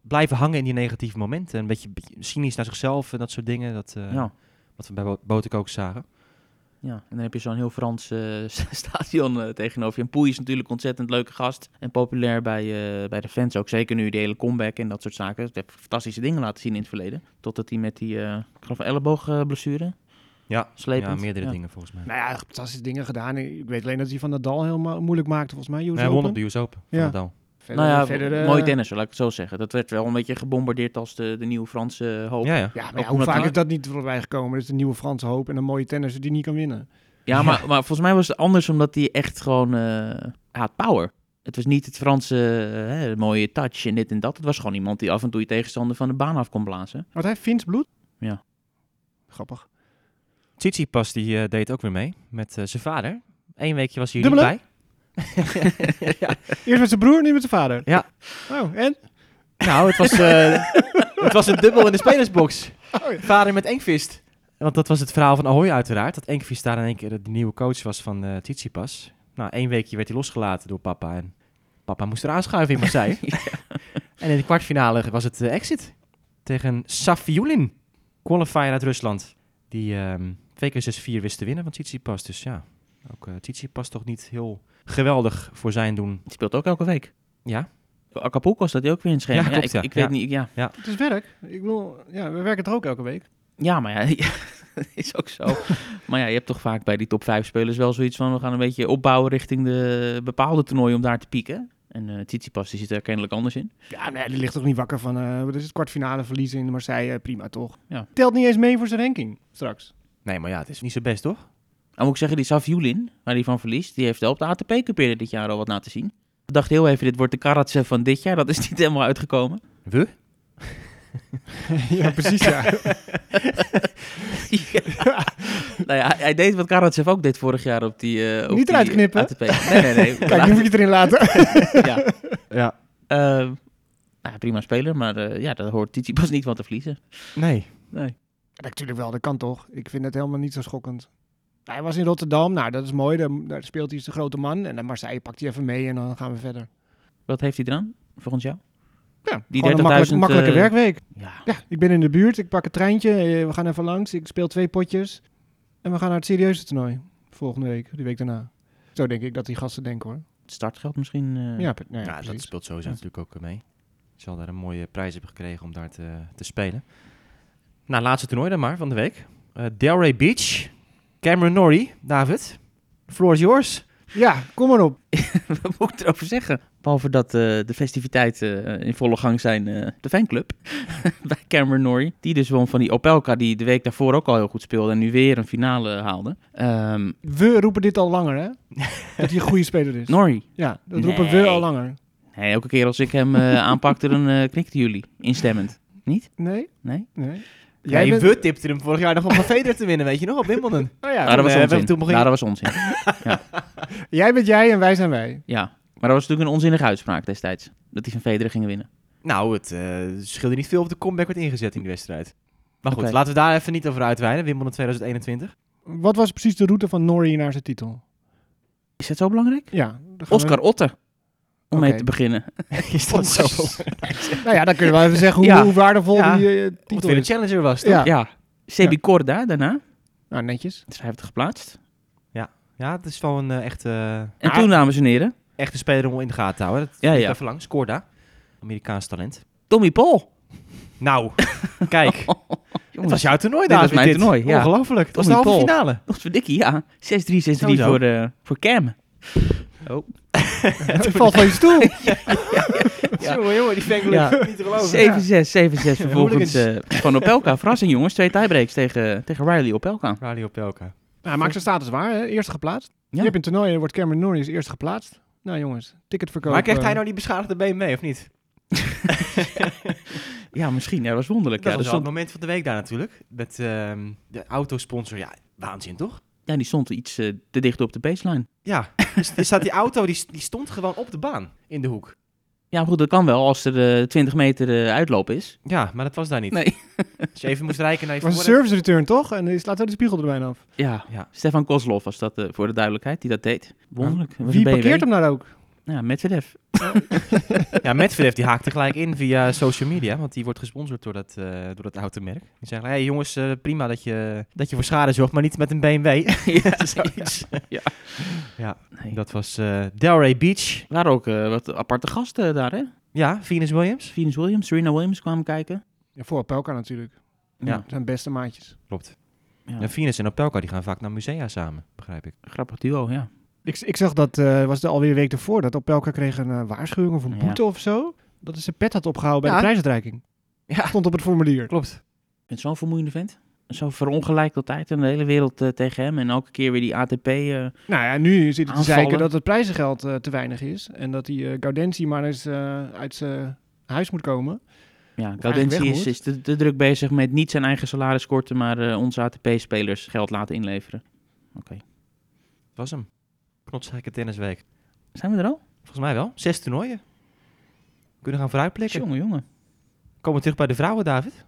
blijven hangen in die negatieve momenten. Een beetje, beetje cynisch naar zichzelf en dat soort dingen. Dat, eh, Ja. Wat we bij Bo- Botek ook zagen. Ja, en dan heb je zo'n heel Frans eh, <laughs> stadion eh, tegenover je. En Poei is natuurlijk een ontzettend leuke gast. En populair bij, eh, bij de fans ook. Zeker nu die hele comeback en dat soort zaken. Hij heeft fantastische dingen laten zien in het verleden. Totdat hij met die, eh ik geloof elleboogblessure. Ja, Slepend. ja meerdere Ja. dingen volgens mij. Nou ja, fantastische dingen gedaan. Ik weet alleen dat hij van Nadal heel moeilijk maakte, volgens mij. US hij won op de US Open van Ja. Nadal. Verder, nou ja, verder, eh, mooi tennis, laat ik het zo zeggen. Dat werd wel een beetje gebombardeerd als de, de nieuwe Franse hoop. Ja, ja. Ja, maar ja, hoe vaak is dat niet voorbij gekomen? Dat is de nieuwe Franse hoop en een mooie tennisser die niet kan winnen. Ja, maar, maar volgens mij was het anders omdat hij echt gewoon... eh hij had power. Het was niet het Franse eh, hè, mooie touch en dit en dat. Het was gewoon iemand die af en toe je tegenstander van de baan af kon blazen. Want hij Fins bloed? Ja. Grappig. Tsitsipas die deed ook weer mee met eh, zijn vader. Eén weekje was hij er Dubbele? niet bij. <laughs> ja. Eerst met zijn broer, nu met zijn vader. Ja. Oh, en? Nou, het was, eh, <laughs> het was een dubbel in de spelersbox. Oh, ja. Vader met Engvist. Want dat was het verhaal van Ahoy uiteraard. Dat Engvist daar in één keer de nieuwe coach was van eh Tsitsipas. Nou, één weekje werd hij losgelaten door papa. En papa moest er aanschuiven in Marseille. <laughs> En in de kwartfinale was het eh, exit. Tegen Safiulin. qualifier uit Rusland. Die ehm twee keer 6-4 wist te winnen van Tsitsipas. Dus ja, ook uh, Tsitsipas toch niet heel geweldig voor zijn doen. Die speelt ook elke week. Ja, Acapulco staat hij ook weer in het schema. Ja, ik, ja. ik weet Ja. niet, ja. Het is werk. Ik bedoel, ja, we werken er ook elke week. Ja, maar ja, <laughs> dat is ook zo. <laughs> maar ja, je hebt toch vaak bij die top 5 spelers wel zoiets van... we gaan een beetje opbouwen richting de bepaalde toernooien om daar te pieken. En eh Tsitsipas die zit er kennelijk anders in. Ja, nee, die ligt toch niet wakker van, eh wat is het, kwartfinale verliezen in Marseille, prima toch? Ja. Telt niet eens mee voor zijn ranking straks. nee, maar ja, het is niet zo best, toch? Dan moet ik zeggen, die Savjulin, waar hij van verliest... die heeft wel op de ATP Cup eerder dit jaar al wat laten zien. Ik dacht heel even, dit wordt de Karatsev van dit jaar. Dat is niet helemaal uitgekomen. We? <laughs> ja, precies ja. <laughs> Ja. nou ja, hij deed wat Karatsev ook deed vorig jaar op die... eh, op Niet die eruit knippen. ATP. Nee, nee, nee. <laughs> Kijk, nu moet je het erin laten. ja. Ja. Eh, nou ja, prima speler, maar eh, ja, daar hoort Tsitsipas niet van te verliezen. Nee. Nee. Natuurlijk wel, dat kan toch. Ik vind het helemaal niet zo schokkend. Hij was in Rotterdam, nou dat is mooi, daar, daar speelt hij als de grote man. En dan Marseille pakt hij even mee en dan gaan we verder. Wat heeft hij eraan, volgens jou? Ja, Die gewoon een makkelijk, 30.000, makkelijke eh, werkweek. Ja. Ja, ik ben in de buurt, ik pak een treintje, eh, we gaan even langs, ik speel twee potjes. En we gaan naar het serieuze toernooi, volgende week, die week daarna. Zo denk ik dat die gasten denken hoor. Het startgeld misschien. eh, Ja, nou ja, Ja, dat speelt sowieso Ja. natuurlijk ook mee. Je zal daar een mooie prijs hebben gekregen om daar te, te spelen. Nou, laatste toernooi dan maar van de week. Eh Delray Beach. Cameron Norrie. David. The floor is yours. Ja, kom maar op. <laughs> Wat moet ik erover zeggen? Behalve dat eh, de festiviteiten eh, in volle gang zijn, eh, de fanclub <laughs> bij Cameron Norrie. Die dus won van die Opelka, die de week daarvoor ook al heel goed speelde en nu weer een finale haalde. Ehm We roepen dit al langer hè, dat hij een goede speler is. <laughs> Norrie. Ja, dat Nee. roepen we al langer. Nee, elke keer als ik hem aanpakte, dan knikten jullie instemmend. Niet? Nee? Nee? Nee. Jij bent- we tipte hem vorig jaar nog om van Federer te winnen, weet je nog, op Wimbledon. <laughs> Oh ja, Nou, dat was we onzin. toen Nou, dat was onzin. <laughs> Jij bent jij en wij zijn wij. Ja, maar dat was natuurlijk een onzinnige uitspraak destijds. Dat die van Federer gingen winnen. Nou, het eh, scheelde niet veel of de comeback werd ingezet in die wedstrijd. Maar goed, laten we daar even niet over uitweiden. Wimbledon 2021. Wat was precies de route van Norrie naar zijn titel? Is dat zo belangrijk? Ja. gaan we- Oscar Otte. Om mee te beginnen. <laughs> <laughs> is dat zo? Nou ja, dan kun je wel even zeggen hoe, Ja. hoe waardevol Ja. die eh, titel is. challenger was, toch? Ja. Ja. Sebi Corda daarna. Nou, netjes. Dus hij heeft het geplaatst. Ja, het is wel een eh, echte, En Ah. toen, dames en heren, echte speler om in de gaten te houden. Dat Ja, ja, ja. even langs. Corda. Amerikaans talent. Tommy Paul. Nou, <laughs> kijk. Het Jongens, was jouw toernooi, Dit was David. mijn toernooi, ja. Ongelooflijk. Het was de halve Paul. finale. Nog verdikkie, ja. 6-3, 6-3 Sowieso. voor, eh voor Cam. Oh. <laughs> Het valt van je stoel. Ja. <laughs> Jongen, jongen, die fengel Ja. niet te geloven. 7-6, 7-6 <laughs> vervolgens eh, van Opelka. Verrassing jongens, twee tiebreaks tegen, tegen Riley Opelka. Radio Pelka. Nou, hij maakt zijn status waar, hè? eerste geplaatst. Je hebt een toernooi en wordt Cameron Norrie als eerste geplaatst. Nou jongens, ticketverkoop. Maar krijgt hij nou die beschadigde been mee, of niet? Ja, misschien. Ja, dat was wonderlijk. Dat Ja, was wel stond, het moment van de week daar natuurlijk. Met ehm, de autosponsor. Ja, waanzin toch? Ja, die stond iets eh, te dicht op de baseline. Ja, dus er staat die auto, die, die stond gewoon op de baan in de hoek. Ja, maar goed, dat kan wel als er eh 20 meter eh, uitloop is. Ja, maar dat was daar niet. Nee. <laughs> Als je even moest rijken naar je Het was een service return toch? En die slaat zo de spiegel er bijna af. Ja, Ja. Stefan Kozlov was dat eh, voor de duidelijkheid, die dat deed. Wonderlijk. Wie parkeert hem nou ook? Ja, Medvedev. <laughs> Ja, Medvedev die haakte gelijk in via social media, want die wordt gesponsord door dat, eh, door dat automerk. Die zeggen, hey jongens, eh, prima dat je, dat je voor schade zorgt, maar niet met een BMW. <laughs> <laughs> ja. Ja. Ja, Nee. dat was eh Delray Beach. Er waren ook wat aparte gasten daar, hè? Ja, Venus Williams. Venus Williams, Serena Williams kwamen kijken. Ja, voor Pelka natuurlijk. Ja. Zijn beste maatjes. Klopt. Ja. En Venus en Opelka die gaan vaak naar musea samen, begrijp ik. Grappig duo, ja. Ik, ik zag dat, eh was er alweer een week ervoor, dat Opelka kreeg een eh, waarschuwing of een Ja. boete of zo. Dat hij zijn pet had opgehouden bij Ja. de prijsuitreiking. Ja. Stond op het formulier. Klopt. Ik vind het zo'n vermoeiende vent. Zo verongelijkt altijd en de hele wereld eh, tegen hem. En elke keer weer die ATP. eh, Nou ja, nu zit hij te Aanvallen. zeiken dat het prijzengeld eh, te weinig is. En dat die Gaudenzi maar eens eh, uit zijn huis moet komen. ja, weg is, is te, te druk bezig met niet zijn eigen salaris korten, maar eh, onze ATP-spelers geld laten inleveren. Oké. Dat was hem. Knotsgekke tennisweek. Zijn we er al? Volgens mij wel. Zes toernooien. Kunnen gaan vooruitblikken. Jongen, jongen. Komen we terug bij de vrouwen, David.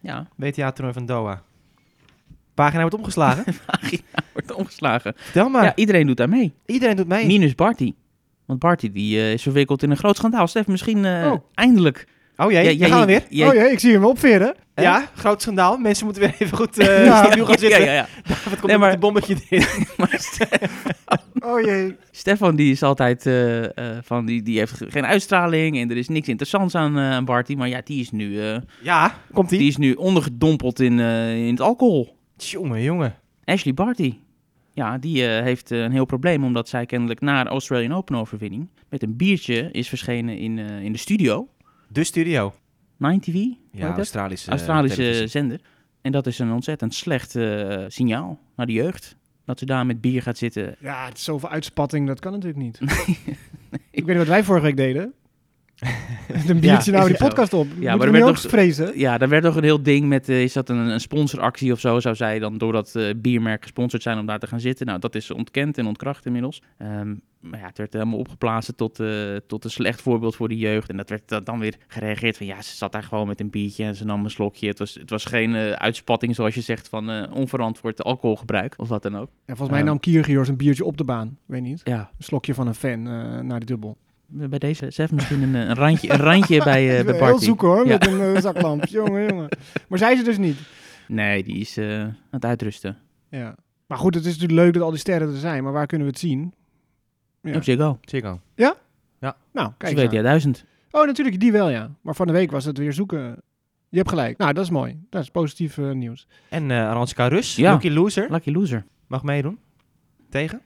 Ja, WTA-toernooi van Doha. Pagina wordt omgeslagen. <laughs> pagina wordt omgeslagen. Vertel maar. Ja, iedereen doet daar mee. Iedereen doet mee. Minus Barty. Want Barty die, eh, is verwikkeld in een groot schandaal. Stef, misschien eh, Oh. eindelijk Oh jee, Ja, ja, ja, gaan we weer. oh jee, ik zie hem opveren. Ja, groot schandaal. Mensen moeten weer even goed eh <laughs> Ja. stabiel gaan Ja, zitten. ja, ja. <laughs> Wat komt Nee, maar- met een bommetje <laughs> Ste- Oh jee. Stefan die is altijd eh, eh, van, die, die heeft geen uitstraling en er is niks interessants aan, eh, aan Barty. Maar ja, die is nu, eh, Ja, komt die ie. is nu ondergedompeld in, eh, in het alcohol. Jongen, jongen. Ashley Barty. Ja, die eh, heeft een heel probleem omdat zij kennelijk na de Australian Open overwinning met een biertje is verschenen in, eh, in de studio. De studio. 9TV, hoe Ja? Australische, Australische zender. En dat is een ontzettend slecht eh, signaal naar de jeugd. Dat ze daar met bier gaat zitten. Ja, het is zoveel uitspatting, dat kan natuurlijk niet. <laughs> Ik weet niet wat wij vorige week deden. <laughs> Een biertje Ja, nou die podcast op. maar Moeten er werd nog- vrezen? Ja, daar werd toch een heel ding met, eh, is dat een, een sponsoractie of zo, zou zij dan door dat eh, biermerk gesponsord zijn om daar te gaan zitten. Nou, dat is ontkend en ontkracht inmiddels. Ehm, maar ja, het werd helemaal opgeplaatst tot, eh, tot een slecht voorbeeld voor de jeugd. En dat werd da- dan weer gereageerd van, ja, ze zat daar gewoon met een biertje en ze nam een slokje. Het was, het was geen uitspatting, zoals je zegt, van onverantwoord alcoholgebruik of wat dan ook. Ja, volgens mij Ja. nam Kiergiors een biertje op de baan. Weet niet. Ja, Een slokje van een fan naar de dubbel. Bij deze, zelf misschien een, een randje, een randje <laughs> bij, eh Ik bij heel Barty. zoeken hoor, Ja. met een eh, zaklamp. <laughs> jongen, jongen. Maar zij ze dus niet. Nee, die is eh, aan het uitrusten. Ja. Maar goed, het is natuurlijk leuk dat al die sterren er zijn. Maar waar kunnen we het zien? Ja. Op Ziggo. Ziggo. Nou, kijk eens weet ja duizend. Oh, natuurlijk, die wel, ja. Maar van de week was het weer zoeken. Je hebt gelijk. Nou, dat is mooi. Dat is positief nieuws. En eh Aranska Rus, Ja. Lucky Loser, Lucky loser. mag meedoen. Tegen?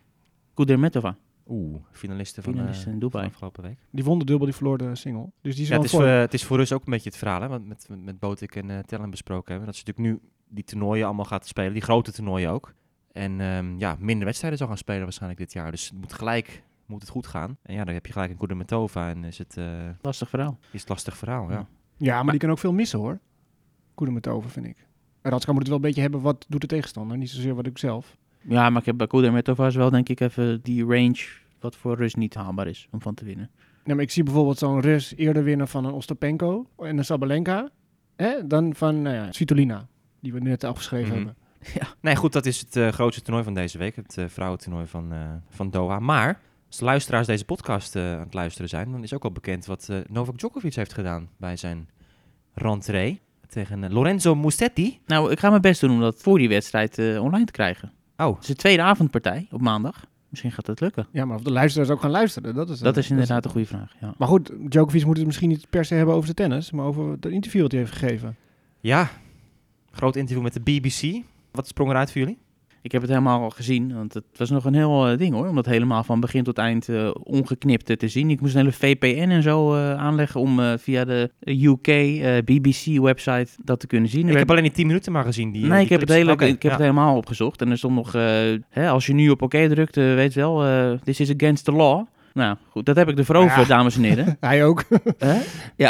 Kudermetova. Oeh, finaliste van, Finaliste eh, in Dubai. van afgelopen week. Die won de dubbel, die verloor de single. Dus die is Ja, het, is voor. voor, het is voor Rus ook een beetje het verhaal, hè, wat met, met, Botik en eh Tellen besproken hebben. Dat ze natuurlijk nu die toernooien allemaal gaat spelen, die grote toernooien ook. En ehm, ja, minder wedstrijden zal gaan spelen waarschijnlijk dit jaar. Dus het moet gelijk moet het goed gaan. En ja, dan heb je gelijk een Kudermetova en is het, eh, Lastig verhaal. is het lastig verhaal. Ja. Ja. Ja, maar die kan ook veel missen, hoor. Koedemetova, vind ik. En Radska moet het wel een beetje hebben, wat doet de tegenstander? Niet zozeer wat ik zelf. Ja, maar ik heb bij Kudermetova is wel denk ik even die range wat voor Rus niet haalbaar is om van te winnen. Nee, maar ik zie bijvoorbeeld zo'n Rus eerder winnen van een Ostapenko en een Sabalenka. Hè, dan van, nou ja, Svitolina. Die we net afgeschreven Mhm. hebben. <laughs> Nee, goed, dat is het eh, grootste toernooi van deze week. Het eh, vrouwentoernooi van, eh, van Doha. Maar als de luisteraars deze podcast eh, aan het luisteren zijn, dan is ook al bekend wat eh, Novak Djokovic heeft gedaan bij zijn rentree tegen Lorenzo Musetti. Nou, ik ga mijn best doen om dat voor die wedstrijd eh, online te krijgen. Oh, Het is de tweede avondpartij op maandag. Misschien gaat het lukken. Ja, maar of de luisteraars ook gaan luisteren, dat is... Dat is inderdaad een goede vraag. Ja. Maar goed, Djokovic moet het misschien niet per se hebben over zijn tennis, maar over het interview dat hij heeft gegeven. ja. Groot interview met de BBC. Wat sprong eruit voor jullie? Ik heb het helemaal al gezien, want het was nog een heel eh, ding hoor. Om dat helemaal van begin tot eind eh, ongeknipt te zien. Ik moest een hele VPN en zo eh, aanleggen om via de UK BBC-website dat te kunnen zien. Ik werd- heb alleen die 10 minuten maar gezien. Die, nee, die ik heb, het, hele, ik heb ja. het helemaal opgezocht. En er stond nog, hè, als je nu op oké drukt, weet je wel, this is against the law. Nou goed, dat heb ik ervoor over, Ja. dames en heren. <laughs> Hij ook. Hè? <laughs>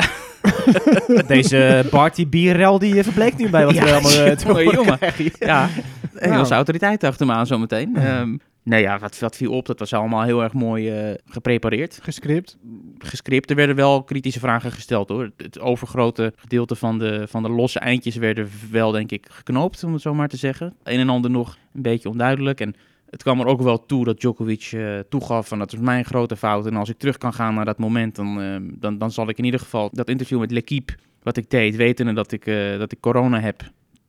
<laughs> Deze Barty bierrel die eh, verbleekt nu bij wat <laughs> Ja, we allemaal eh, te jongen, horen jongen. krijgen. Ja, Engelse Nou. autoriteit achter me aan zometeen. Ehm nee, ja, wat, wat viel op, dat was allemaal heel erg mooi eh, geprepareerd. Gescript. Gescript. Er werden wel kritische vragen gesteld hoor. Het overgrote gedeelte van de, van de losse eindjes werden wel, denk ik, geknoopt, om het zo maar te zeggen. Een en ander nog een beetje onduidelijk. En het kwam er ook wel toe dat Djokovic eh, toegaf van dat is mijn grote fout. En als ik terug kan gaan naar dat moment, dan, ehm, dan, dan zal ik in ieder geval dat interview met L'Equipe, wat ik deed, wetende dat ik, eh, dat ik corona heb.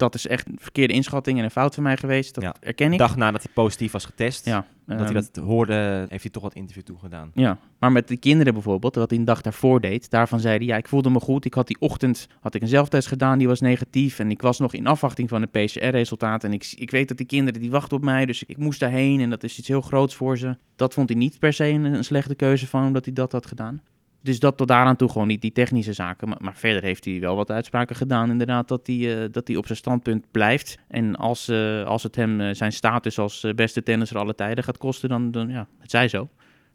Dat is echt een verkeerde inschatting en een fout van mij geweest. Dat Ja. erken ik. Dag nadat hij positief was getest, Ja, dat hij ehm, dat hoorde, heeft hij toch wat interview toegedaan. Ja, maar met de kinderen bijvoorbeeld, wat hij een dag daarvoor deed, daarvan zei hij, ja, ik voelde me goed. Ik had die ochtend, had ik een zelftest gedaan, die was negatief. En ik was nog in afwachting van het PCR-resultaat. En ik, ik weet dat die kinderen, die wachten op mij, dus ik moest daarheen. En dat is iets heel groots voor ze. Dat vond hij niet per se een, een slechte keuze van, omdat hij dat had gedaan. Dus dat tot daaraan toe gewoon niet die technische zaken. Maar, verder heeft hij wel wat uitspraken gedaan. Inderdaad, dat hij, eh, dat hij op zijn standpunt blijft. En als, eh, als het hem eh, zijn status als beste tennisser alle tijden gaat kosten, dan, dan ja, het zij zo.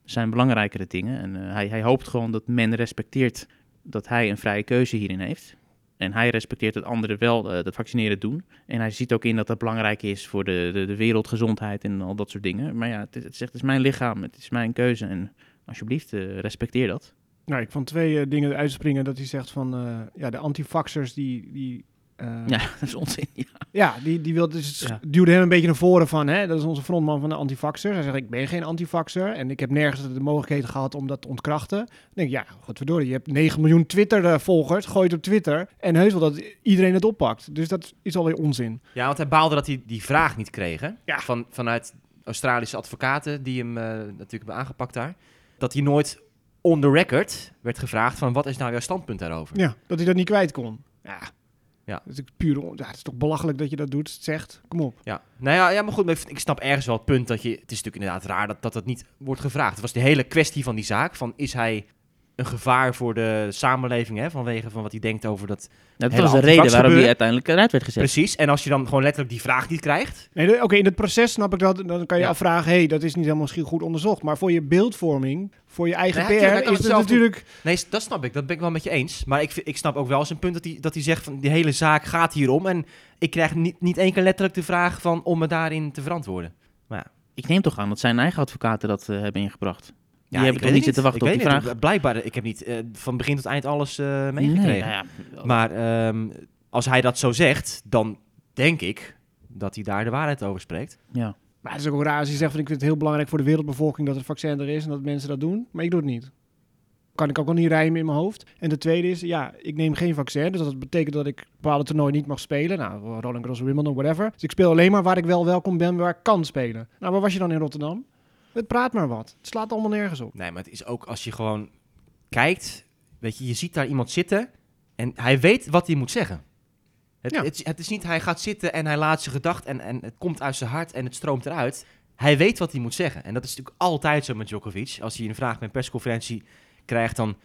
Er zijn belangrijkere dingen. En hij, hij hoopt gewoon dat men respecteert dat hij een vrije keuze hierin heeft. En hij respecteert dat anderen wel dat vaccineren doen. En hij ziet ook in dat dat belangrijk is voor de, de, de wereldgezondheid en al dat soort dingen. Maar ja, het, het het is mijn lichaam, het is mijn keuze. En alsjeblieft, respecteer dat. Nou, ik vond twee eh, dingen uitspringen dat hij zegt van, eh, ja, de antifaxers die, die Eh, Ja, <laughs> dat is onzin. Ja. ja, die, die wilde, dus Ja. duwde hem een beetje naar voren van, hè, dat is onze frontman van de antifaxers. Hij zegt, ik ben geen antifaxer en ik heb nergens de mogelijkheid gehad om dat te ontkrachten. Dan denk ik, ja, godverdorie, je hebt 9 miljoen Twitter-volgers, gooi het op Twitter en heus wel dat iedereen het oppakt. Dus dat is alweer onzin. Ja, want hij baalde dat hij die vraag niet kreeg. Hè? Ja. Van, vanuit Australische advocaten die hem natuurlijk hebben aangepakt daar. Dat hij nooit on the record werd gevraagd van wat is nou jouw standpunt daarover? Ja, dat hij dat niet kwijt kon. Ja. Ja. Dat is puur, ja, het is toch belachelijk dat je dat doet, zegt. Kom op. Ja, nou ja, ja maar goed, ik snap ergens wel het punt dat je... Het is natuurlijk inderdaad raar dat dat, dat niet wordt gevraagd. Het was de hele kwestie van die zaak, van is hij een gevaar voor de samenleving, hè, vanwege van wat hij denkt over dat... Dat Hele was de reden waarom hij uiteindelijk eruit werd gezet. Precies, en als je dan gewoon letterlijk die vraag niet krijgt... Nee, de- oké, in het proces snap ik dat. Dan kan je Ja. afvragen, hé, hey, dat is niet helemaal misschien goed onderzocht. Maar voor je beeldvorming, voor je eigen Nee, PR, is het doen. natuurlijk... Nee, dat snap ik, dat ben ik wel met je eens. Maar ik, vind- ik snap ook wel zijn punt dat hij, dat hij zegt van die hele zaak gaat hierom. En ik krijg niet, niet één keer letterlijk de vraag van om me daarin te verantwoorden. Ik neem toch aan dat zijn eigen advocaten dat eh, hebben ingebracht. Die Ja, hebben ik toch weet niet zitten wachten op Ik die weet vraag? het. Blijkbaar, ik heb niet eh, van begin tot eind alles eh, meegekregen. Nee, nou ja, Maar ehm, als hij dat zo zegt, dan denk ik dat hij daar de waarheid over spreekt. ja. Maar het is ook raar als je zegt, van, ik vind het heel belangrijk voor de wereldbevolking dat het vaccin er is en dat mensen dat doen. Maar ik doe het niet. Kan ik ook al niet rijmen in mijn hoofd. En de tweede is, ja, ik neem geen vaccin. Dus dat betekent dat ik bepaalde toernooien niet mag spelen. Nou, Roland Garros, Wimbledon, whatever. Dus ik speel alleen maar waar ik wel welkom ben, waar ik kan spelen. Nou, waar was je dan in Rotterdam? Het praat maar wat. Het slaat allemaal nergens op. Nee, maar het is ook als je gewoon kijkt, weet je, je ziet daar iemand zitten en hij weet wat hij moet zeggen. Het, Ja. het, is- het is niet hij gaat zitten en hij laat zijn gedacht en, en het komt uit zijn hart en het stroomt eruit. Hij weet wat hij moet zeggen. En dat is natuurlijk altijd zo met Djokovic. Als hij een vraag bij een persconferentie krijgt, dan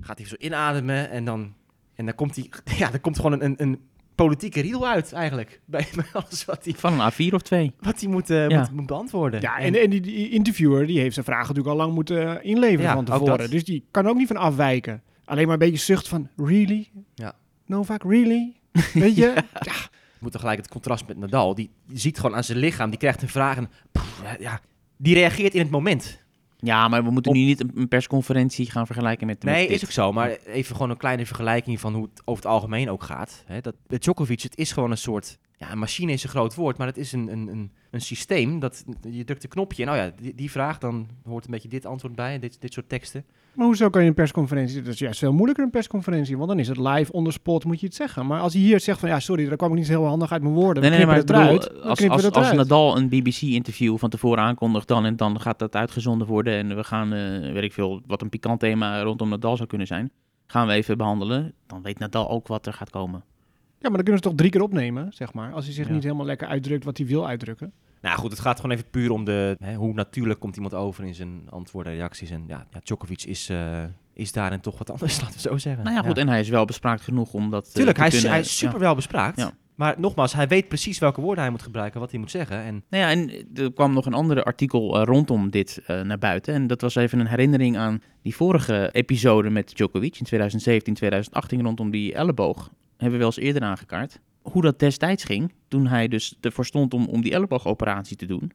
gaat hij zo inademen en dan, en dan komt hij, <laughs> ja, dan komt gewoon een, een politieke riedel uit eigenlijk. <laughs> Bij, bij alles wat hij, Van een A4 of twee. wat hij moet, eh, Ja. moet, moet beantwoorden. Ja, en, en die, die interviewer die heeft zijn vragen natuurlijk al lang moeten eh, inleveren Ja, van tevoren. Dus die kan ook niet van afwijken. Alleen maar een beetje zucht van, really? Ja. Novak, really? <laughs> Weet je? ja. Ik moet tegelijk het contrast met Nadal. Die, die ziet gewoon aan zijn lichaam, die krijgt een vraag en pff, ja, ja, die reageert in het moment. Ja, maar we moeten Op- nu niet een, persconferentie gaan vergelijken met, Nee, is ook zo. Maar even gewoon een kleine vergelijking van hoe het over het algemeen ook gaat. Hè, dat, Djokovic, het is gewoon een soort... Ja, een machine is een groot woord, maar het is een, een, een, een systeem. Dat, je drukt een knopje en oh ja, die, die vraag, dan hoort een beetje dit antwoord bij, dit, dit soort teksten. Maar hoezo kan je een persconferentie... Dat is juist veel moeilijker een persconferentie, want dan is het live, on the spot, moet je het zeggen. Maar als hij hier zegt van, ja, sorry, daar kwam ik niet zo heel handig uit mijn woorden. Nee, we nee, nee, maar bedoel, als, als, als. Nadal een BBC-interview van tevoren aankondigt dan en dan gaat dat uitgezonden worden en we gaan, eh, weet ik veel, wat een pikant thema rondom Nadal zou kunnen zijn, gaan we even behandelen, dan weet Nadal ook wat er gaat komen. Ja, maar dan kunnen ze toch drie keer opnemen, zeg maar. Als hij zich Ja. niet helemaal lekker uitdrukt wat hij wil uitdrukken. Nou goed, het gaat gewoon even puur om de, hè, hoe natuurlijk komt iemand over in zijn antwoorden en reacties. En ja, ja Djokovic is, eh, is daarin toch wat anders, <laughs> laten we zo zeggen. Nou ja, goed, en hij is wel bespraakt genoeg om dat eh, Tuurlijk, te hij is, hij is super wel bespraakt. Ja. Maar nogmaals, hij weet precies welke woorden hij moet gebruiken, wat hij moet zeggen. En Nou ja, en er kwam nog een ander artikel eh, rondom dit eh, naar buiten. En dat was even een herinnering aan die vorige episode met Djokovic in 2017, 2018 rondom die elleboog. Hebben we wel eens eerder aangekaart. Hoe dat destijds ging, toen hij dus ervoor stond om, om die elleboogoperatie te doen.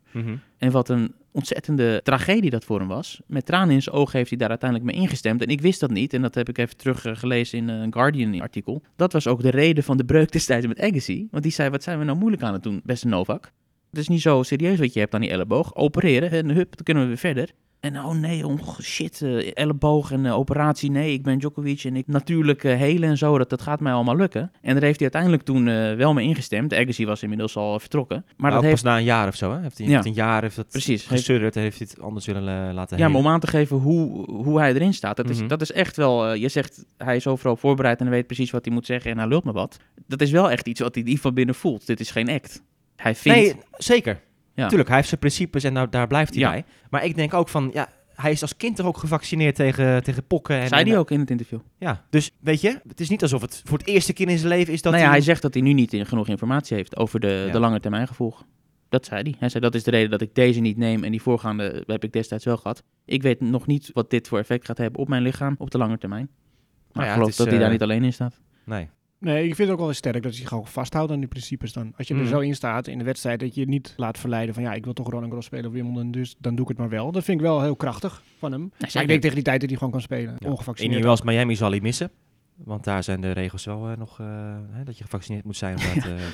En wat een ontzettende tragedie dat voor hem was. Met tranen in zijn ogen heeft hij daar uiteindelijk mee ingestemd. En ik wist dat niet. En dat heb ik even teruggelezen in een Guardian-artikel. Dat was ook de reden van de breuk destijds met Agassi. Want die zei, wat zijn we nou moeilijk aan het doen, beste Novak. Het is niet zo serieus wat je hebt aan die elleboog. Opereren en hup, dan kunnen we weer verder. En oh nee, oh shit, eh, elleboog en eh, operatie. Nee, ik ben Djokovic en ik natuurlijk eh, helen en zo. Dat, dat gaat mij allemaal lukken. En daar heeft hij uiteindelijk toen wel mee ingestemd. Agassi was inmiddels al vertrokken. Maar maar dat ook heeft pas na een jaar of zo, hè? Heeft hij, Ja. heeft een jaar heeft dat Precies, gesurrd en heeft hij het anders willen laten Ja, maar om aan te geven hoe, hoe hij erin staat. Dat is, Mhm. dat is echt wel... je zegt, hij is overal voorbereid en hij weet precies wat hij moet zeggen en hij lult me wat. Dat is wel echt iets wat hij diep van binnen voelt. Dit is geen act. Hij vindt... Nee, zeker. Ja. Tuurlijk, hij heeft zijn principes en nou, daar blijft hij Ja. bij. Maar ik denk ook van, ja, hij is als kind toch ook gevaccineerd tegen, tegen pokken. En, zei hij ook in het interview. Ja, dus weet je, het is niet alsof het voor het eerste keer in zijn leven is dat nou ja, hij... hij zegt dat hij nu niet in- genoeg informatie heeft over de, Ja. de lange termijn gevolgen. Dat zei hij. Hij zei dat is de reden dat ik deze niet neem en die voorgaande heb ik destijds wel gehad. Ik weet nog niet wat dit voor effect gaat hebben op mijn lichaam op de lange termijn. Maar Nou ja, ik geloof is, dat hij daar eh, niet alleen in staat. Nee. Nee, ik vind het ook wel eens sterk dat hij zich gewoon vasthoudt aan die principes dan. Als je er Mhm. zo in staat in de wedstrijd, dat je je niet laat verleiden van ja, ik wil toch Roland Garros spelen of Wimbledon, dus dan doe ik het maar wel. Dat vind ik wel heel krachtig van hem. maar ik denk tegen die tijd dat hij gewoon kan spelen, Ja. In ongevaccineerd. New Miami zal hij missen. Want daar zijn de regels wel eh, nog eh, hè, dat je gevaccineerd moet zijn. <laughs>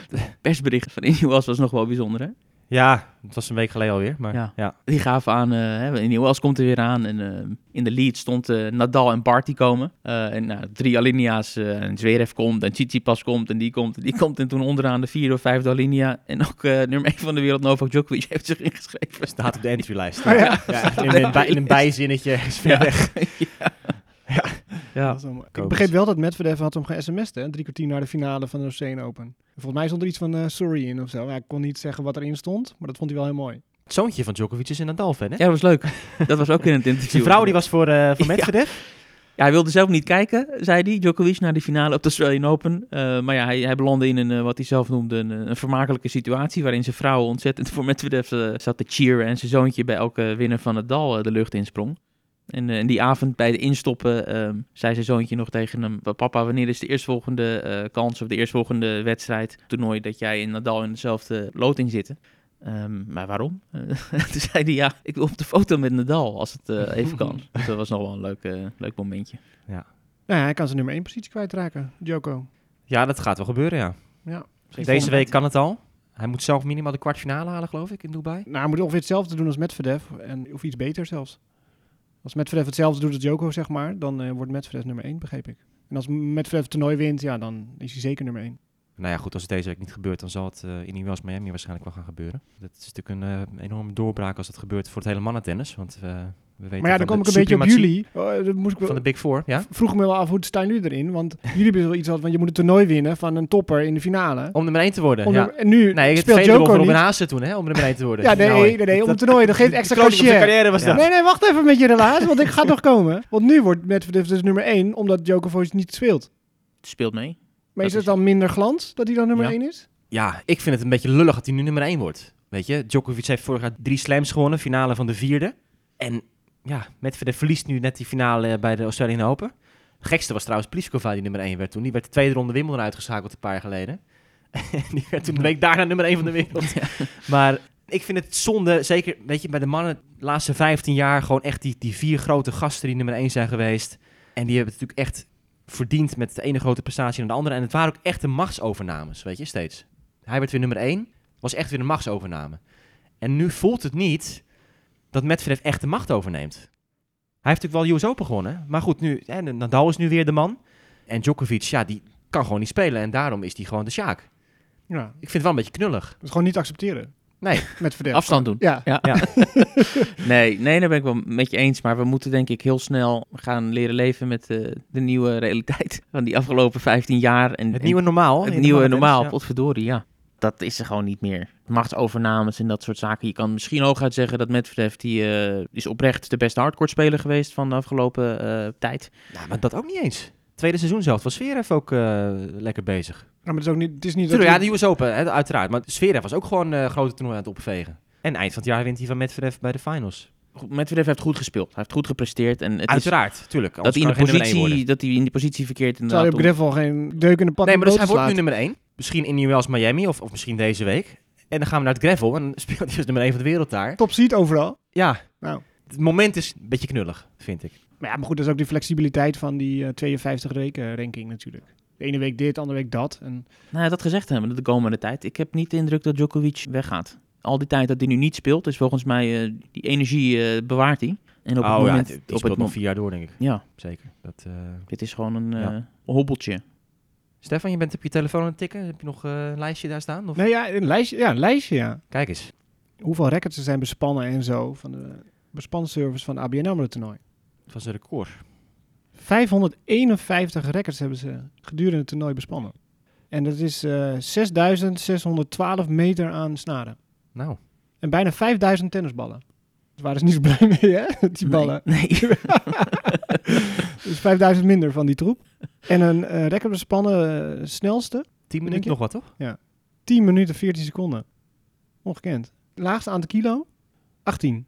Eh, Persbericht van Ineos was nog wel bijzonder, hè? Ja, het was een week geleden alweer. Maar Ja. ja. Die gaven aan, eh hè, Ineos komt er weer aan. En eh, in de lead stond eh, Nadal en Barty komen. Eh, en nou, drie alinea's. eh en Zverev komt en Tsitsipas komt en die komt en die <laughs> komt. En toen onderaan de vierde of vijfde alinea. En ook eh, nummer 1 van de wereld, Novak Djokovic, <laughs> heeft zich ingeschreven. Staat op de entrylijst. Oh, <laughs> ja. Ja, in, een bij- in een bijzinnetje is ver weg. Ja. Ik begreep wel dat Medvedev had hem ge-sms'd, hè? Drie kwartier na de finale van de Oceaan Open. Volgens mij stond er iets van eh, sorry in of zo. Ja, ik kon niet zeggen wat erin stond, maar dat vond hij wel heel mooi. Het zoontje van Djokovic is een Nadal-fan, hè? Ja, dat was leuk. <laughs> Dat was ook in het interview. Zijn vrouw die was voor, eh voor <laughs> Ja. Medvedev. Ja, hij wilde zelf niet kijken, zei hij, Djokovic, naar die finale op de Australian Open. Eh, maar ja, hij, hij belandde in een, wat hij zelf noemde, een, een vermakelijke situatie... waarin zijn vrouw ontzettend <laughs> voor Medvedev zat te cheeren... en zijn zoontje bij elke winnaar van het dal de lucht insprong. En, eh, en die avond bij de instoppen eh, zei zijn zoontje nog tegen hem... Papa, wanneer is de eerstvolgende eh kans of de eerstvolgende wedstrijd, toernooi... dat jij en Nadal in dezelfde loting zitten? Ehm, maar waarom? Eh, <laughs> toen zei hij, ja, ik wil op de foto met Nadal, als het eh, even kan. <laughs> Dus dat was nog wel een leuk, eh, leuk momentje. Nou ja, hij kan zijn nummer 1 positie kwijtraken, Djoko. Ja, dat gaat wel gebeuren, ja. Ja. Deze week kan het al. Hij moet zelf minimaal de kwartfinale halen, geloof ik, in Dubai. Nou, hij moet ongeveer hetzelfde doen als Medvedev. En, of iets beter zelfs. Als Medvedev hetzelfde doet als Djoko, zeg maar, dan eh, wordt Medvedev nummer 1, begreep ik. En als Medvedev het toernooi wint, ja, dan is hij zeker nummer 1. Nou ja, goed, als het deze week niet gebeurt, dan zal het eh, in New Miami waarschijnlijk wel gaan gebeuren. Dat is natuurlijk een eh, enorme doorbraak als het gebeurt voor het hele mannentennis. Want we weten Maar ja, dan kom ik een beetje op jullie. Oh, dat moest ik wel- Van de Big Four, ja? vroeg me wel af, hoe staan jullie erin? Want <laughs> jullie hebben wel iets wat van, je moet een toernooi winnen van een topper in de finale. Om nummer 1 te worden, Om ja. de- en nu Nee, het speelt tweede Djoko voor niet. Robin Haase toen, hè, om nummer 1 te worden. <laughs> Ja, nee, Nou, nee, nee, om het toernooi, dat geeft <laughs> extra cachet. carrière was Ja. dat. Nee, nee, wacht even met je relaas, want ik ga nog komen. Want nu wordt Medvedev dus nummer 1, omdat Djokovic niet speelt. Het speelt mee. Maar is het dan minder glans dat hij dan nummer. 1 is? Ja, ik vind het een beetje lullig dat hij nu nummer 1 wordt. Weet je, Djokovic heeft vorig jaar drie slams gewonnen, finale van de vierde. En ja, Medvedev verliest nu net die finale eh, bij de Australian Open. Het gekste was trouwens Pliskova die nummer 1 werd toen. Die werd de tweede ronde Wimbledon uitgeschakeld een paar jaar geleden. En <laughs> die werd toen de week daarna nummer 1 van de wereld. Maar ik vind het zonde, zeker weet je, bij de mannen de laatste 15 jaar gewoon echt die, die vier grote gasten die nummer 1 zijn geweest. En die hebben het natuurlijk echt verdiend met de ene grote prestatie naar de andere. En het waren ook echte machtsovernames, weet je, steeds. Hij werd weer nummer 1, was echt weer een machtsovername. En nu voelt het niet dat Medvedev echt de macht overneemt. Hij heeft natuurlijk wel US Open gewonnen, maar goed, nu, hè, Nadal is nu weer de man. En Djokovic, ja, die kan gewoon niet spelen en daarom is hij gewoon de sjaak. Ja, Ik vind het wel een beetje knullig. dat is gewoon niet accepteren. Nee. <laughs> Medvedev. Afstand doen. Ja. Ja. Ja. <laughs> nee, nee, daar ben ik wel met je eens. Maar we moeten denk ik heel snel gaan leren leven met eh, de nieuwe realiteit <laughs> van die afgelopen 15 jaar. En, Het en nieuwe normaal. het de nieuwe normaal, ja. potverdorie, ja. Dat is er gewoon niet meer. Machtsovernames en dat soort zaken. Je kan misschien hooguit zeggen dat Medvedev, die eh, is oprecht de beste hardcore speler geweest van de afgelopen eh, tijd. Nou, maar dat ook niet eens. Tweede seizoen zelf was Zverev ook eh, lekker bezig. Ja, maar het is ook niet, het is niet dat Tuurlijk, ja, de US Open, hè, uiteraard. Maar Zverev was ook gewoon eh grote toernooi aan het opvegen. En eind van het jaar wint hij van Medvedev bij de finals. Medvedev heeft goed gespeeld. Hij heeft goed gepresteerd. En het is Uiteraard, tuurlijk. dat hij, in de positie, dat hij in die positie verkeerd Zou inderdaad. op Gravel geen deuk in de pan Nee, maar dus hij wordt nu nummer 1. Misschien in New Orleans, Miami of, of misschien deze week. En dan gaan we naar het gravel en dan <laughs> speelt hij als nummer 1 van de wereld daar. Top seed overal. Ja, Nou. het moment is een beetje knullig, vind ik. Maar ja, maar goed, dat is ook die flexibiliteit van die eh, 52 weken ranking natuurlijk. De ene week dit, de andere week dat. En Nou, dat gezegd hebben, de komende tijd. Ik heb niet de indruk dat Djokovic weggaat. Al die tijd dat hij nu niet speelt, is volgens mij eh, die energie eh, bewaart hij. En op het oh ja, moment, die op speelt het nog vier jaar door, denk ik. ja, Zeker. Dat, eh, dit is gewoon een Ja. eh, hobbeltje. Stefan, je bent op je telefoon aan het tikken. Heb je nog eh, een lijstje daar staan? Of? nee, ja, een lijstje, ja, een lijstje, ja. Kijk eens. Hoeveel records er zijn bespannen en zo van de bespanservice van de ABN AMRO toernooi. Het was een record. 551 records hebben ze gedurende het toernooi bespannen. En dat is eh 6612 meter aan snaren. Nou, En bijna 5000 tennisballen. Waren ze niet zo blij mee, hè? <laughs> Die ballen. Nee. nee. <laughs> Dus 5000 minder van die troep. En een eh record bespannen eh, snelste. 10 Denk minuten nog wat, toch? 10 minuten 14 seconden. Ongekend. Laagste aantal kilo? 18.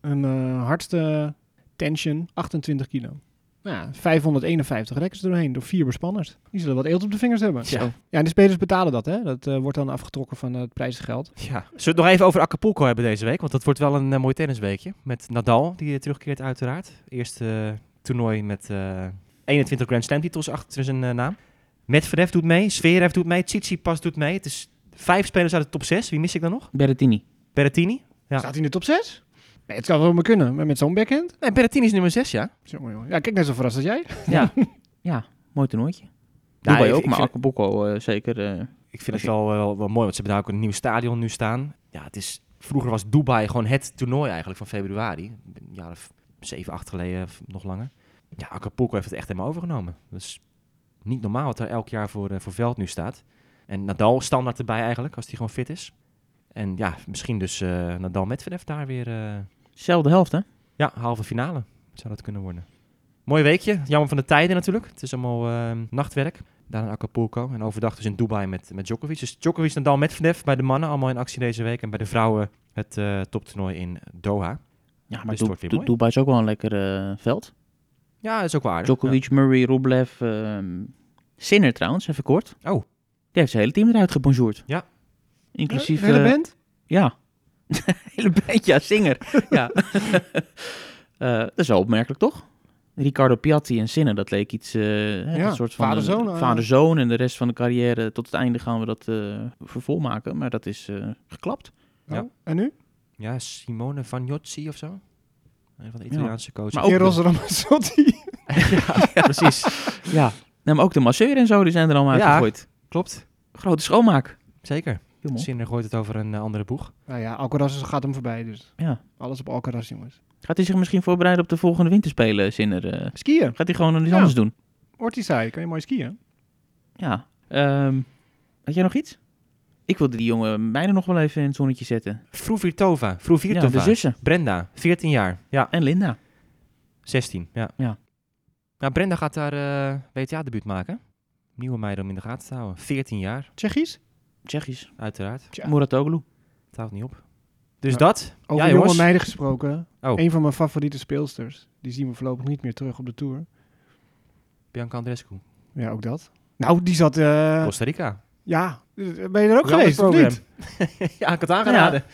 Een eh, hardste tension? 28 kilo. Ja, 551 records doorheen door vier bespanners. Die zullen wat eelt op de vingers hebben. Zo. Ja, en de spelers betalen dat, hè? Dat eh, wordt dan afgetrokken van het prijzengeld. Ja. Zullen we het nog even over Acapulco hebben deze week? Want dat wordt wel een eh, mooi tennisweekje. Met Nadal, die eh, terugkeert uiteraard. Eerste eh, toernooi met, eh, 21 Grand Slam titels achter zijn eh, naam. Medvedev doet mee, Zverev doet mee, Tsitsipas doet mee. Het is vijf spelers uit de top 6. Wie mis ik dan nog? Berrettini. Berrettini. Ja. Staat hij in de top 6? Nee, het kan wel maar kunnen. Maar met zo'n backhand? Nee, Berrettini is nummer 6, ja. Jongen, jongen. Ja, kijk net zo verrast als jij. <laughs> Ja, ja mooi toernooitje. Nou, Dubai ik- ook, ik maar vind- Acapulco eh, zeker. eh, Ik vind het wel, wel, wel mooi, want ze hebben daar ook een nieuw stadion nu staan. Ja, het is, vroeger was Dubai gewoon het toernooi eigenlijk van februari. Een jaar of zeven, acht geleden, of nog langer. Ja, Acapulco heeft het echt helemaal overgenomen. Dat is niet normaal wat er elk jaar voor, eh, voor veld nu staat. En Nadal standaard erbij eigenlijk, als hij gewoon fit is. En ja, misschien dus eh Nadal Medvedev daar weer... eh, zelfde helft, hè? ja, halve finale zou dat kunnen worden. Mooi weekje. Jammer van de tijden natuurlijk. Het is allemaal eh, nachtwerk. Daar in Acapulco. En overdag dus in Dubai met, met Djokovic. Dus Djokovic, Nadal, Medvedev bij de mannen. Allemaal in actie deze week. En bij de vrouwen het eh, toptoernooi in Doha. Ja, maar Dus. Dubai is ook wel een lekker veld. Ja, dat is ook aardig. Djokovic, Murray, Rublev, ehm Sinner trouwens, even kort. Oh. Die heeft zijn hele team eruit gebonjourd. Ja. Inclusief... de hele eh, band? Ja. <laughs> hele band, ja, Singer. ja. <laughs> Eh, dat is wel opmerkelijk, toch? Ricardo Piatti en Sinner, dat leek iets... eh, hè, Ja, een soort van vader-zoon, eh. En de rest van de carrière, tot het einde gaan we dat eh vervol maken. Maar dat is eh, geklapt. Ja. Oh, En nu? Ja, Simone Vagnozzi of zo. Een van de Italiaanse coaches. Maar ook- Eros Ramazzotti. <laughs> ja, precies. Ja. Nee, maar ook de masseur en zo, die zijn er allemaal Ja. uitgegooid. Klopt. Grote schoonmaak. Zeker. Sinner gooit het over een eh, andere boeg. nou ja, Alcaraz gaat hem voorbij. Dus Ja. alles op Alcaraz, jongens. Gaat hij zich misschien voorbereiden op de volgende winterspelen, Sinner? eh? Skiën. gaat hij gewoon iets Ja. anders doen? Ortisai, kan je mooi skiën. Ja. Ehm had jij nog iets? Ik wilde die jongen bijna nog wel even in het zonnetje zetten. Fruvirtova. Ja, Fruvirtova. de zussen. Brenda, 14 jaar. Ja, En Linda. 16. Ja. Ja. Nou, Brenda gaat daar eh WTA-debuut maken. Nieuwe meiden om in de gaten te houden. 14 jaar, Tsjechisch? Tsjechisch. uiteraard. Tja. Muratoglu. Het houdt niet op. Dus Ja. dat. Over ja, jonge jongens. meiden gesproken. Oh. Een van mijn favoriete speelsters. Die zien we voorlopig niet meer terug op de Tour. Bianca Andreescu. Ja, ook dat. Nou, die zat... eh, Costa Rica. ja, ben je er ook Wel geweest, of niet? <laughs> ja, ik had het aangeraden. <laughs>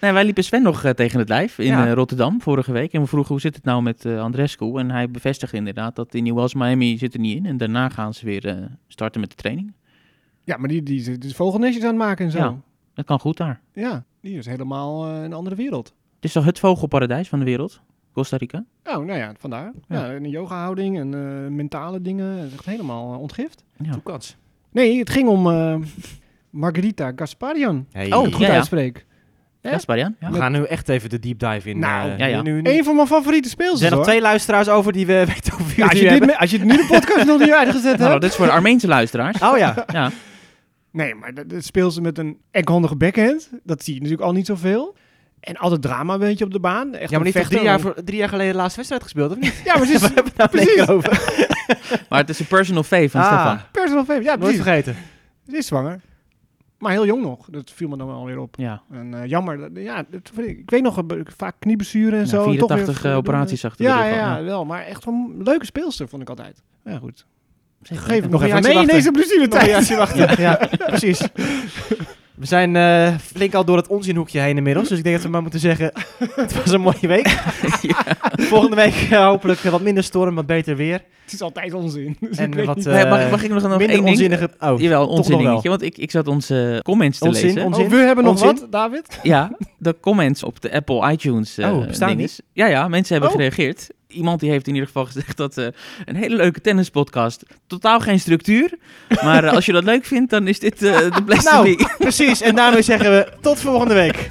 Nee, wij liepen Sven nog eh, tegen het lijf in Ja. eh, Rotterdam vorige week. En we vroegen hoe zit het nou met eh Andrescu. En hij bevestigde inderdaad dat in New Wales Miami zit er niet in. En daarna gaan ze weer eh, starten met de training. Ja, maar die, die dus vogelnestjes aan het maken en zo. Ja. Ja, Dat kan goed daar. die is helemaal eh, een andere wereld. Het is toch het vogelparadijs van de wereld? Costa Rica? Oh, nou ja, vandaar. Ja, Ja. een yoga-houding en eh, mentale dingen. Het is echt helemaal eh, ontgift. Ja. Toekans. Nee, het ging om eh, Margarita Gasparian. Hey. Oh, het goed Ja, ja. uitspreek. Ja, Sparian? Ja. We gaan nu echt even de deep dive in. Nou, ja, ja. Nu, nu, Een van mijn favoriete er speelsters, zijn nog twee luisteraars over die we <laughs> weten over wie Ja, als, je dit, me- als je het nu de podcast nog niet uitgezet Hallo, hebt. dit is voor de Armeense luisteraars. Oh ja. Ja. Nee, maar dat, dat speelt ze met een ekhandige backhand. Dat zie je natuurlijk al niet zoveel. En altijd drama een beetje op de baan. Echt Ja, maar niet vechter. drie jaar, drie jaar geleden de laatste wedstrijd gespeeld, of niet? Ja, maar <laughs> ze is We hebben het daar precies. over. <laughs> Maar het is een personal fave van Stefan. Ah, personal fave. Ja, nooit precies. vergeten. Ze is zwanger. Maar heel jong nog. Dat viel me dan wel weer op. Ja, En eh, jammer. dat- Ja, dat vind ik, ik weet nog, eh, vaak knieblessuren en Ja, zo. en toch 84 weer- eh, operaties achter de Ja, rug. ja, al, wel. Maar echt een leuke speelster, vond ik altijd. Ja, goed. Zeker. Geef ik nog even een mee in deze blessuretijd. wachten. Ja, <laughs> precies. We zijn eh, flink al door het onzinhoekje heen inmiddels. Dus ik denk dat we maar moeten zeggen, <laughs> het was een mooie week. <laughs> Volgende week eh, hopelijk wat minder storm, wat beter weer. Het is altijd onzin. Dus En wat niet- eh, Nee, mag, mag ik nog, nog minder één ding? onzinnige... Oh, Jawel, toch onzin nog wel. dingetje. Want ik, ik zat onze comments te Onzin, lezen. onzin. Oh, we hebben nog Onzin? wat, David? Ja, de comments op de Apple iTunes eh Oh, bestaan die? dinges. Ja, ja, mensen hebben Oh. gereageerd. Iemand die heeft in ieder geval gezegd dat eh, een hele leuke tennispodcast. Totaal geen structuur. Maar eh, als je dat leuk vindt, dan is dit eh, de <laughs> to Nou, precies. En daarmee zeggen we tot volgende week.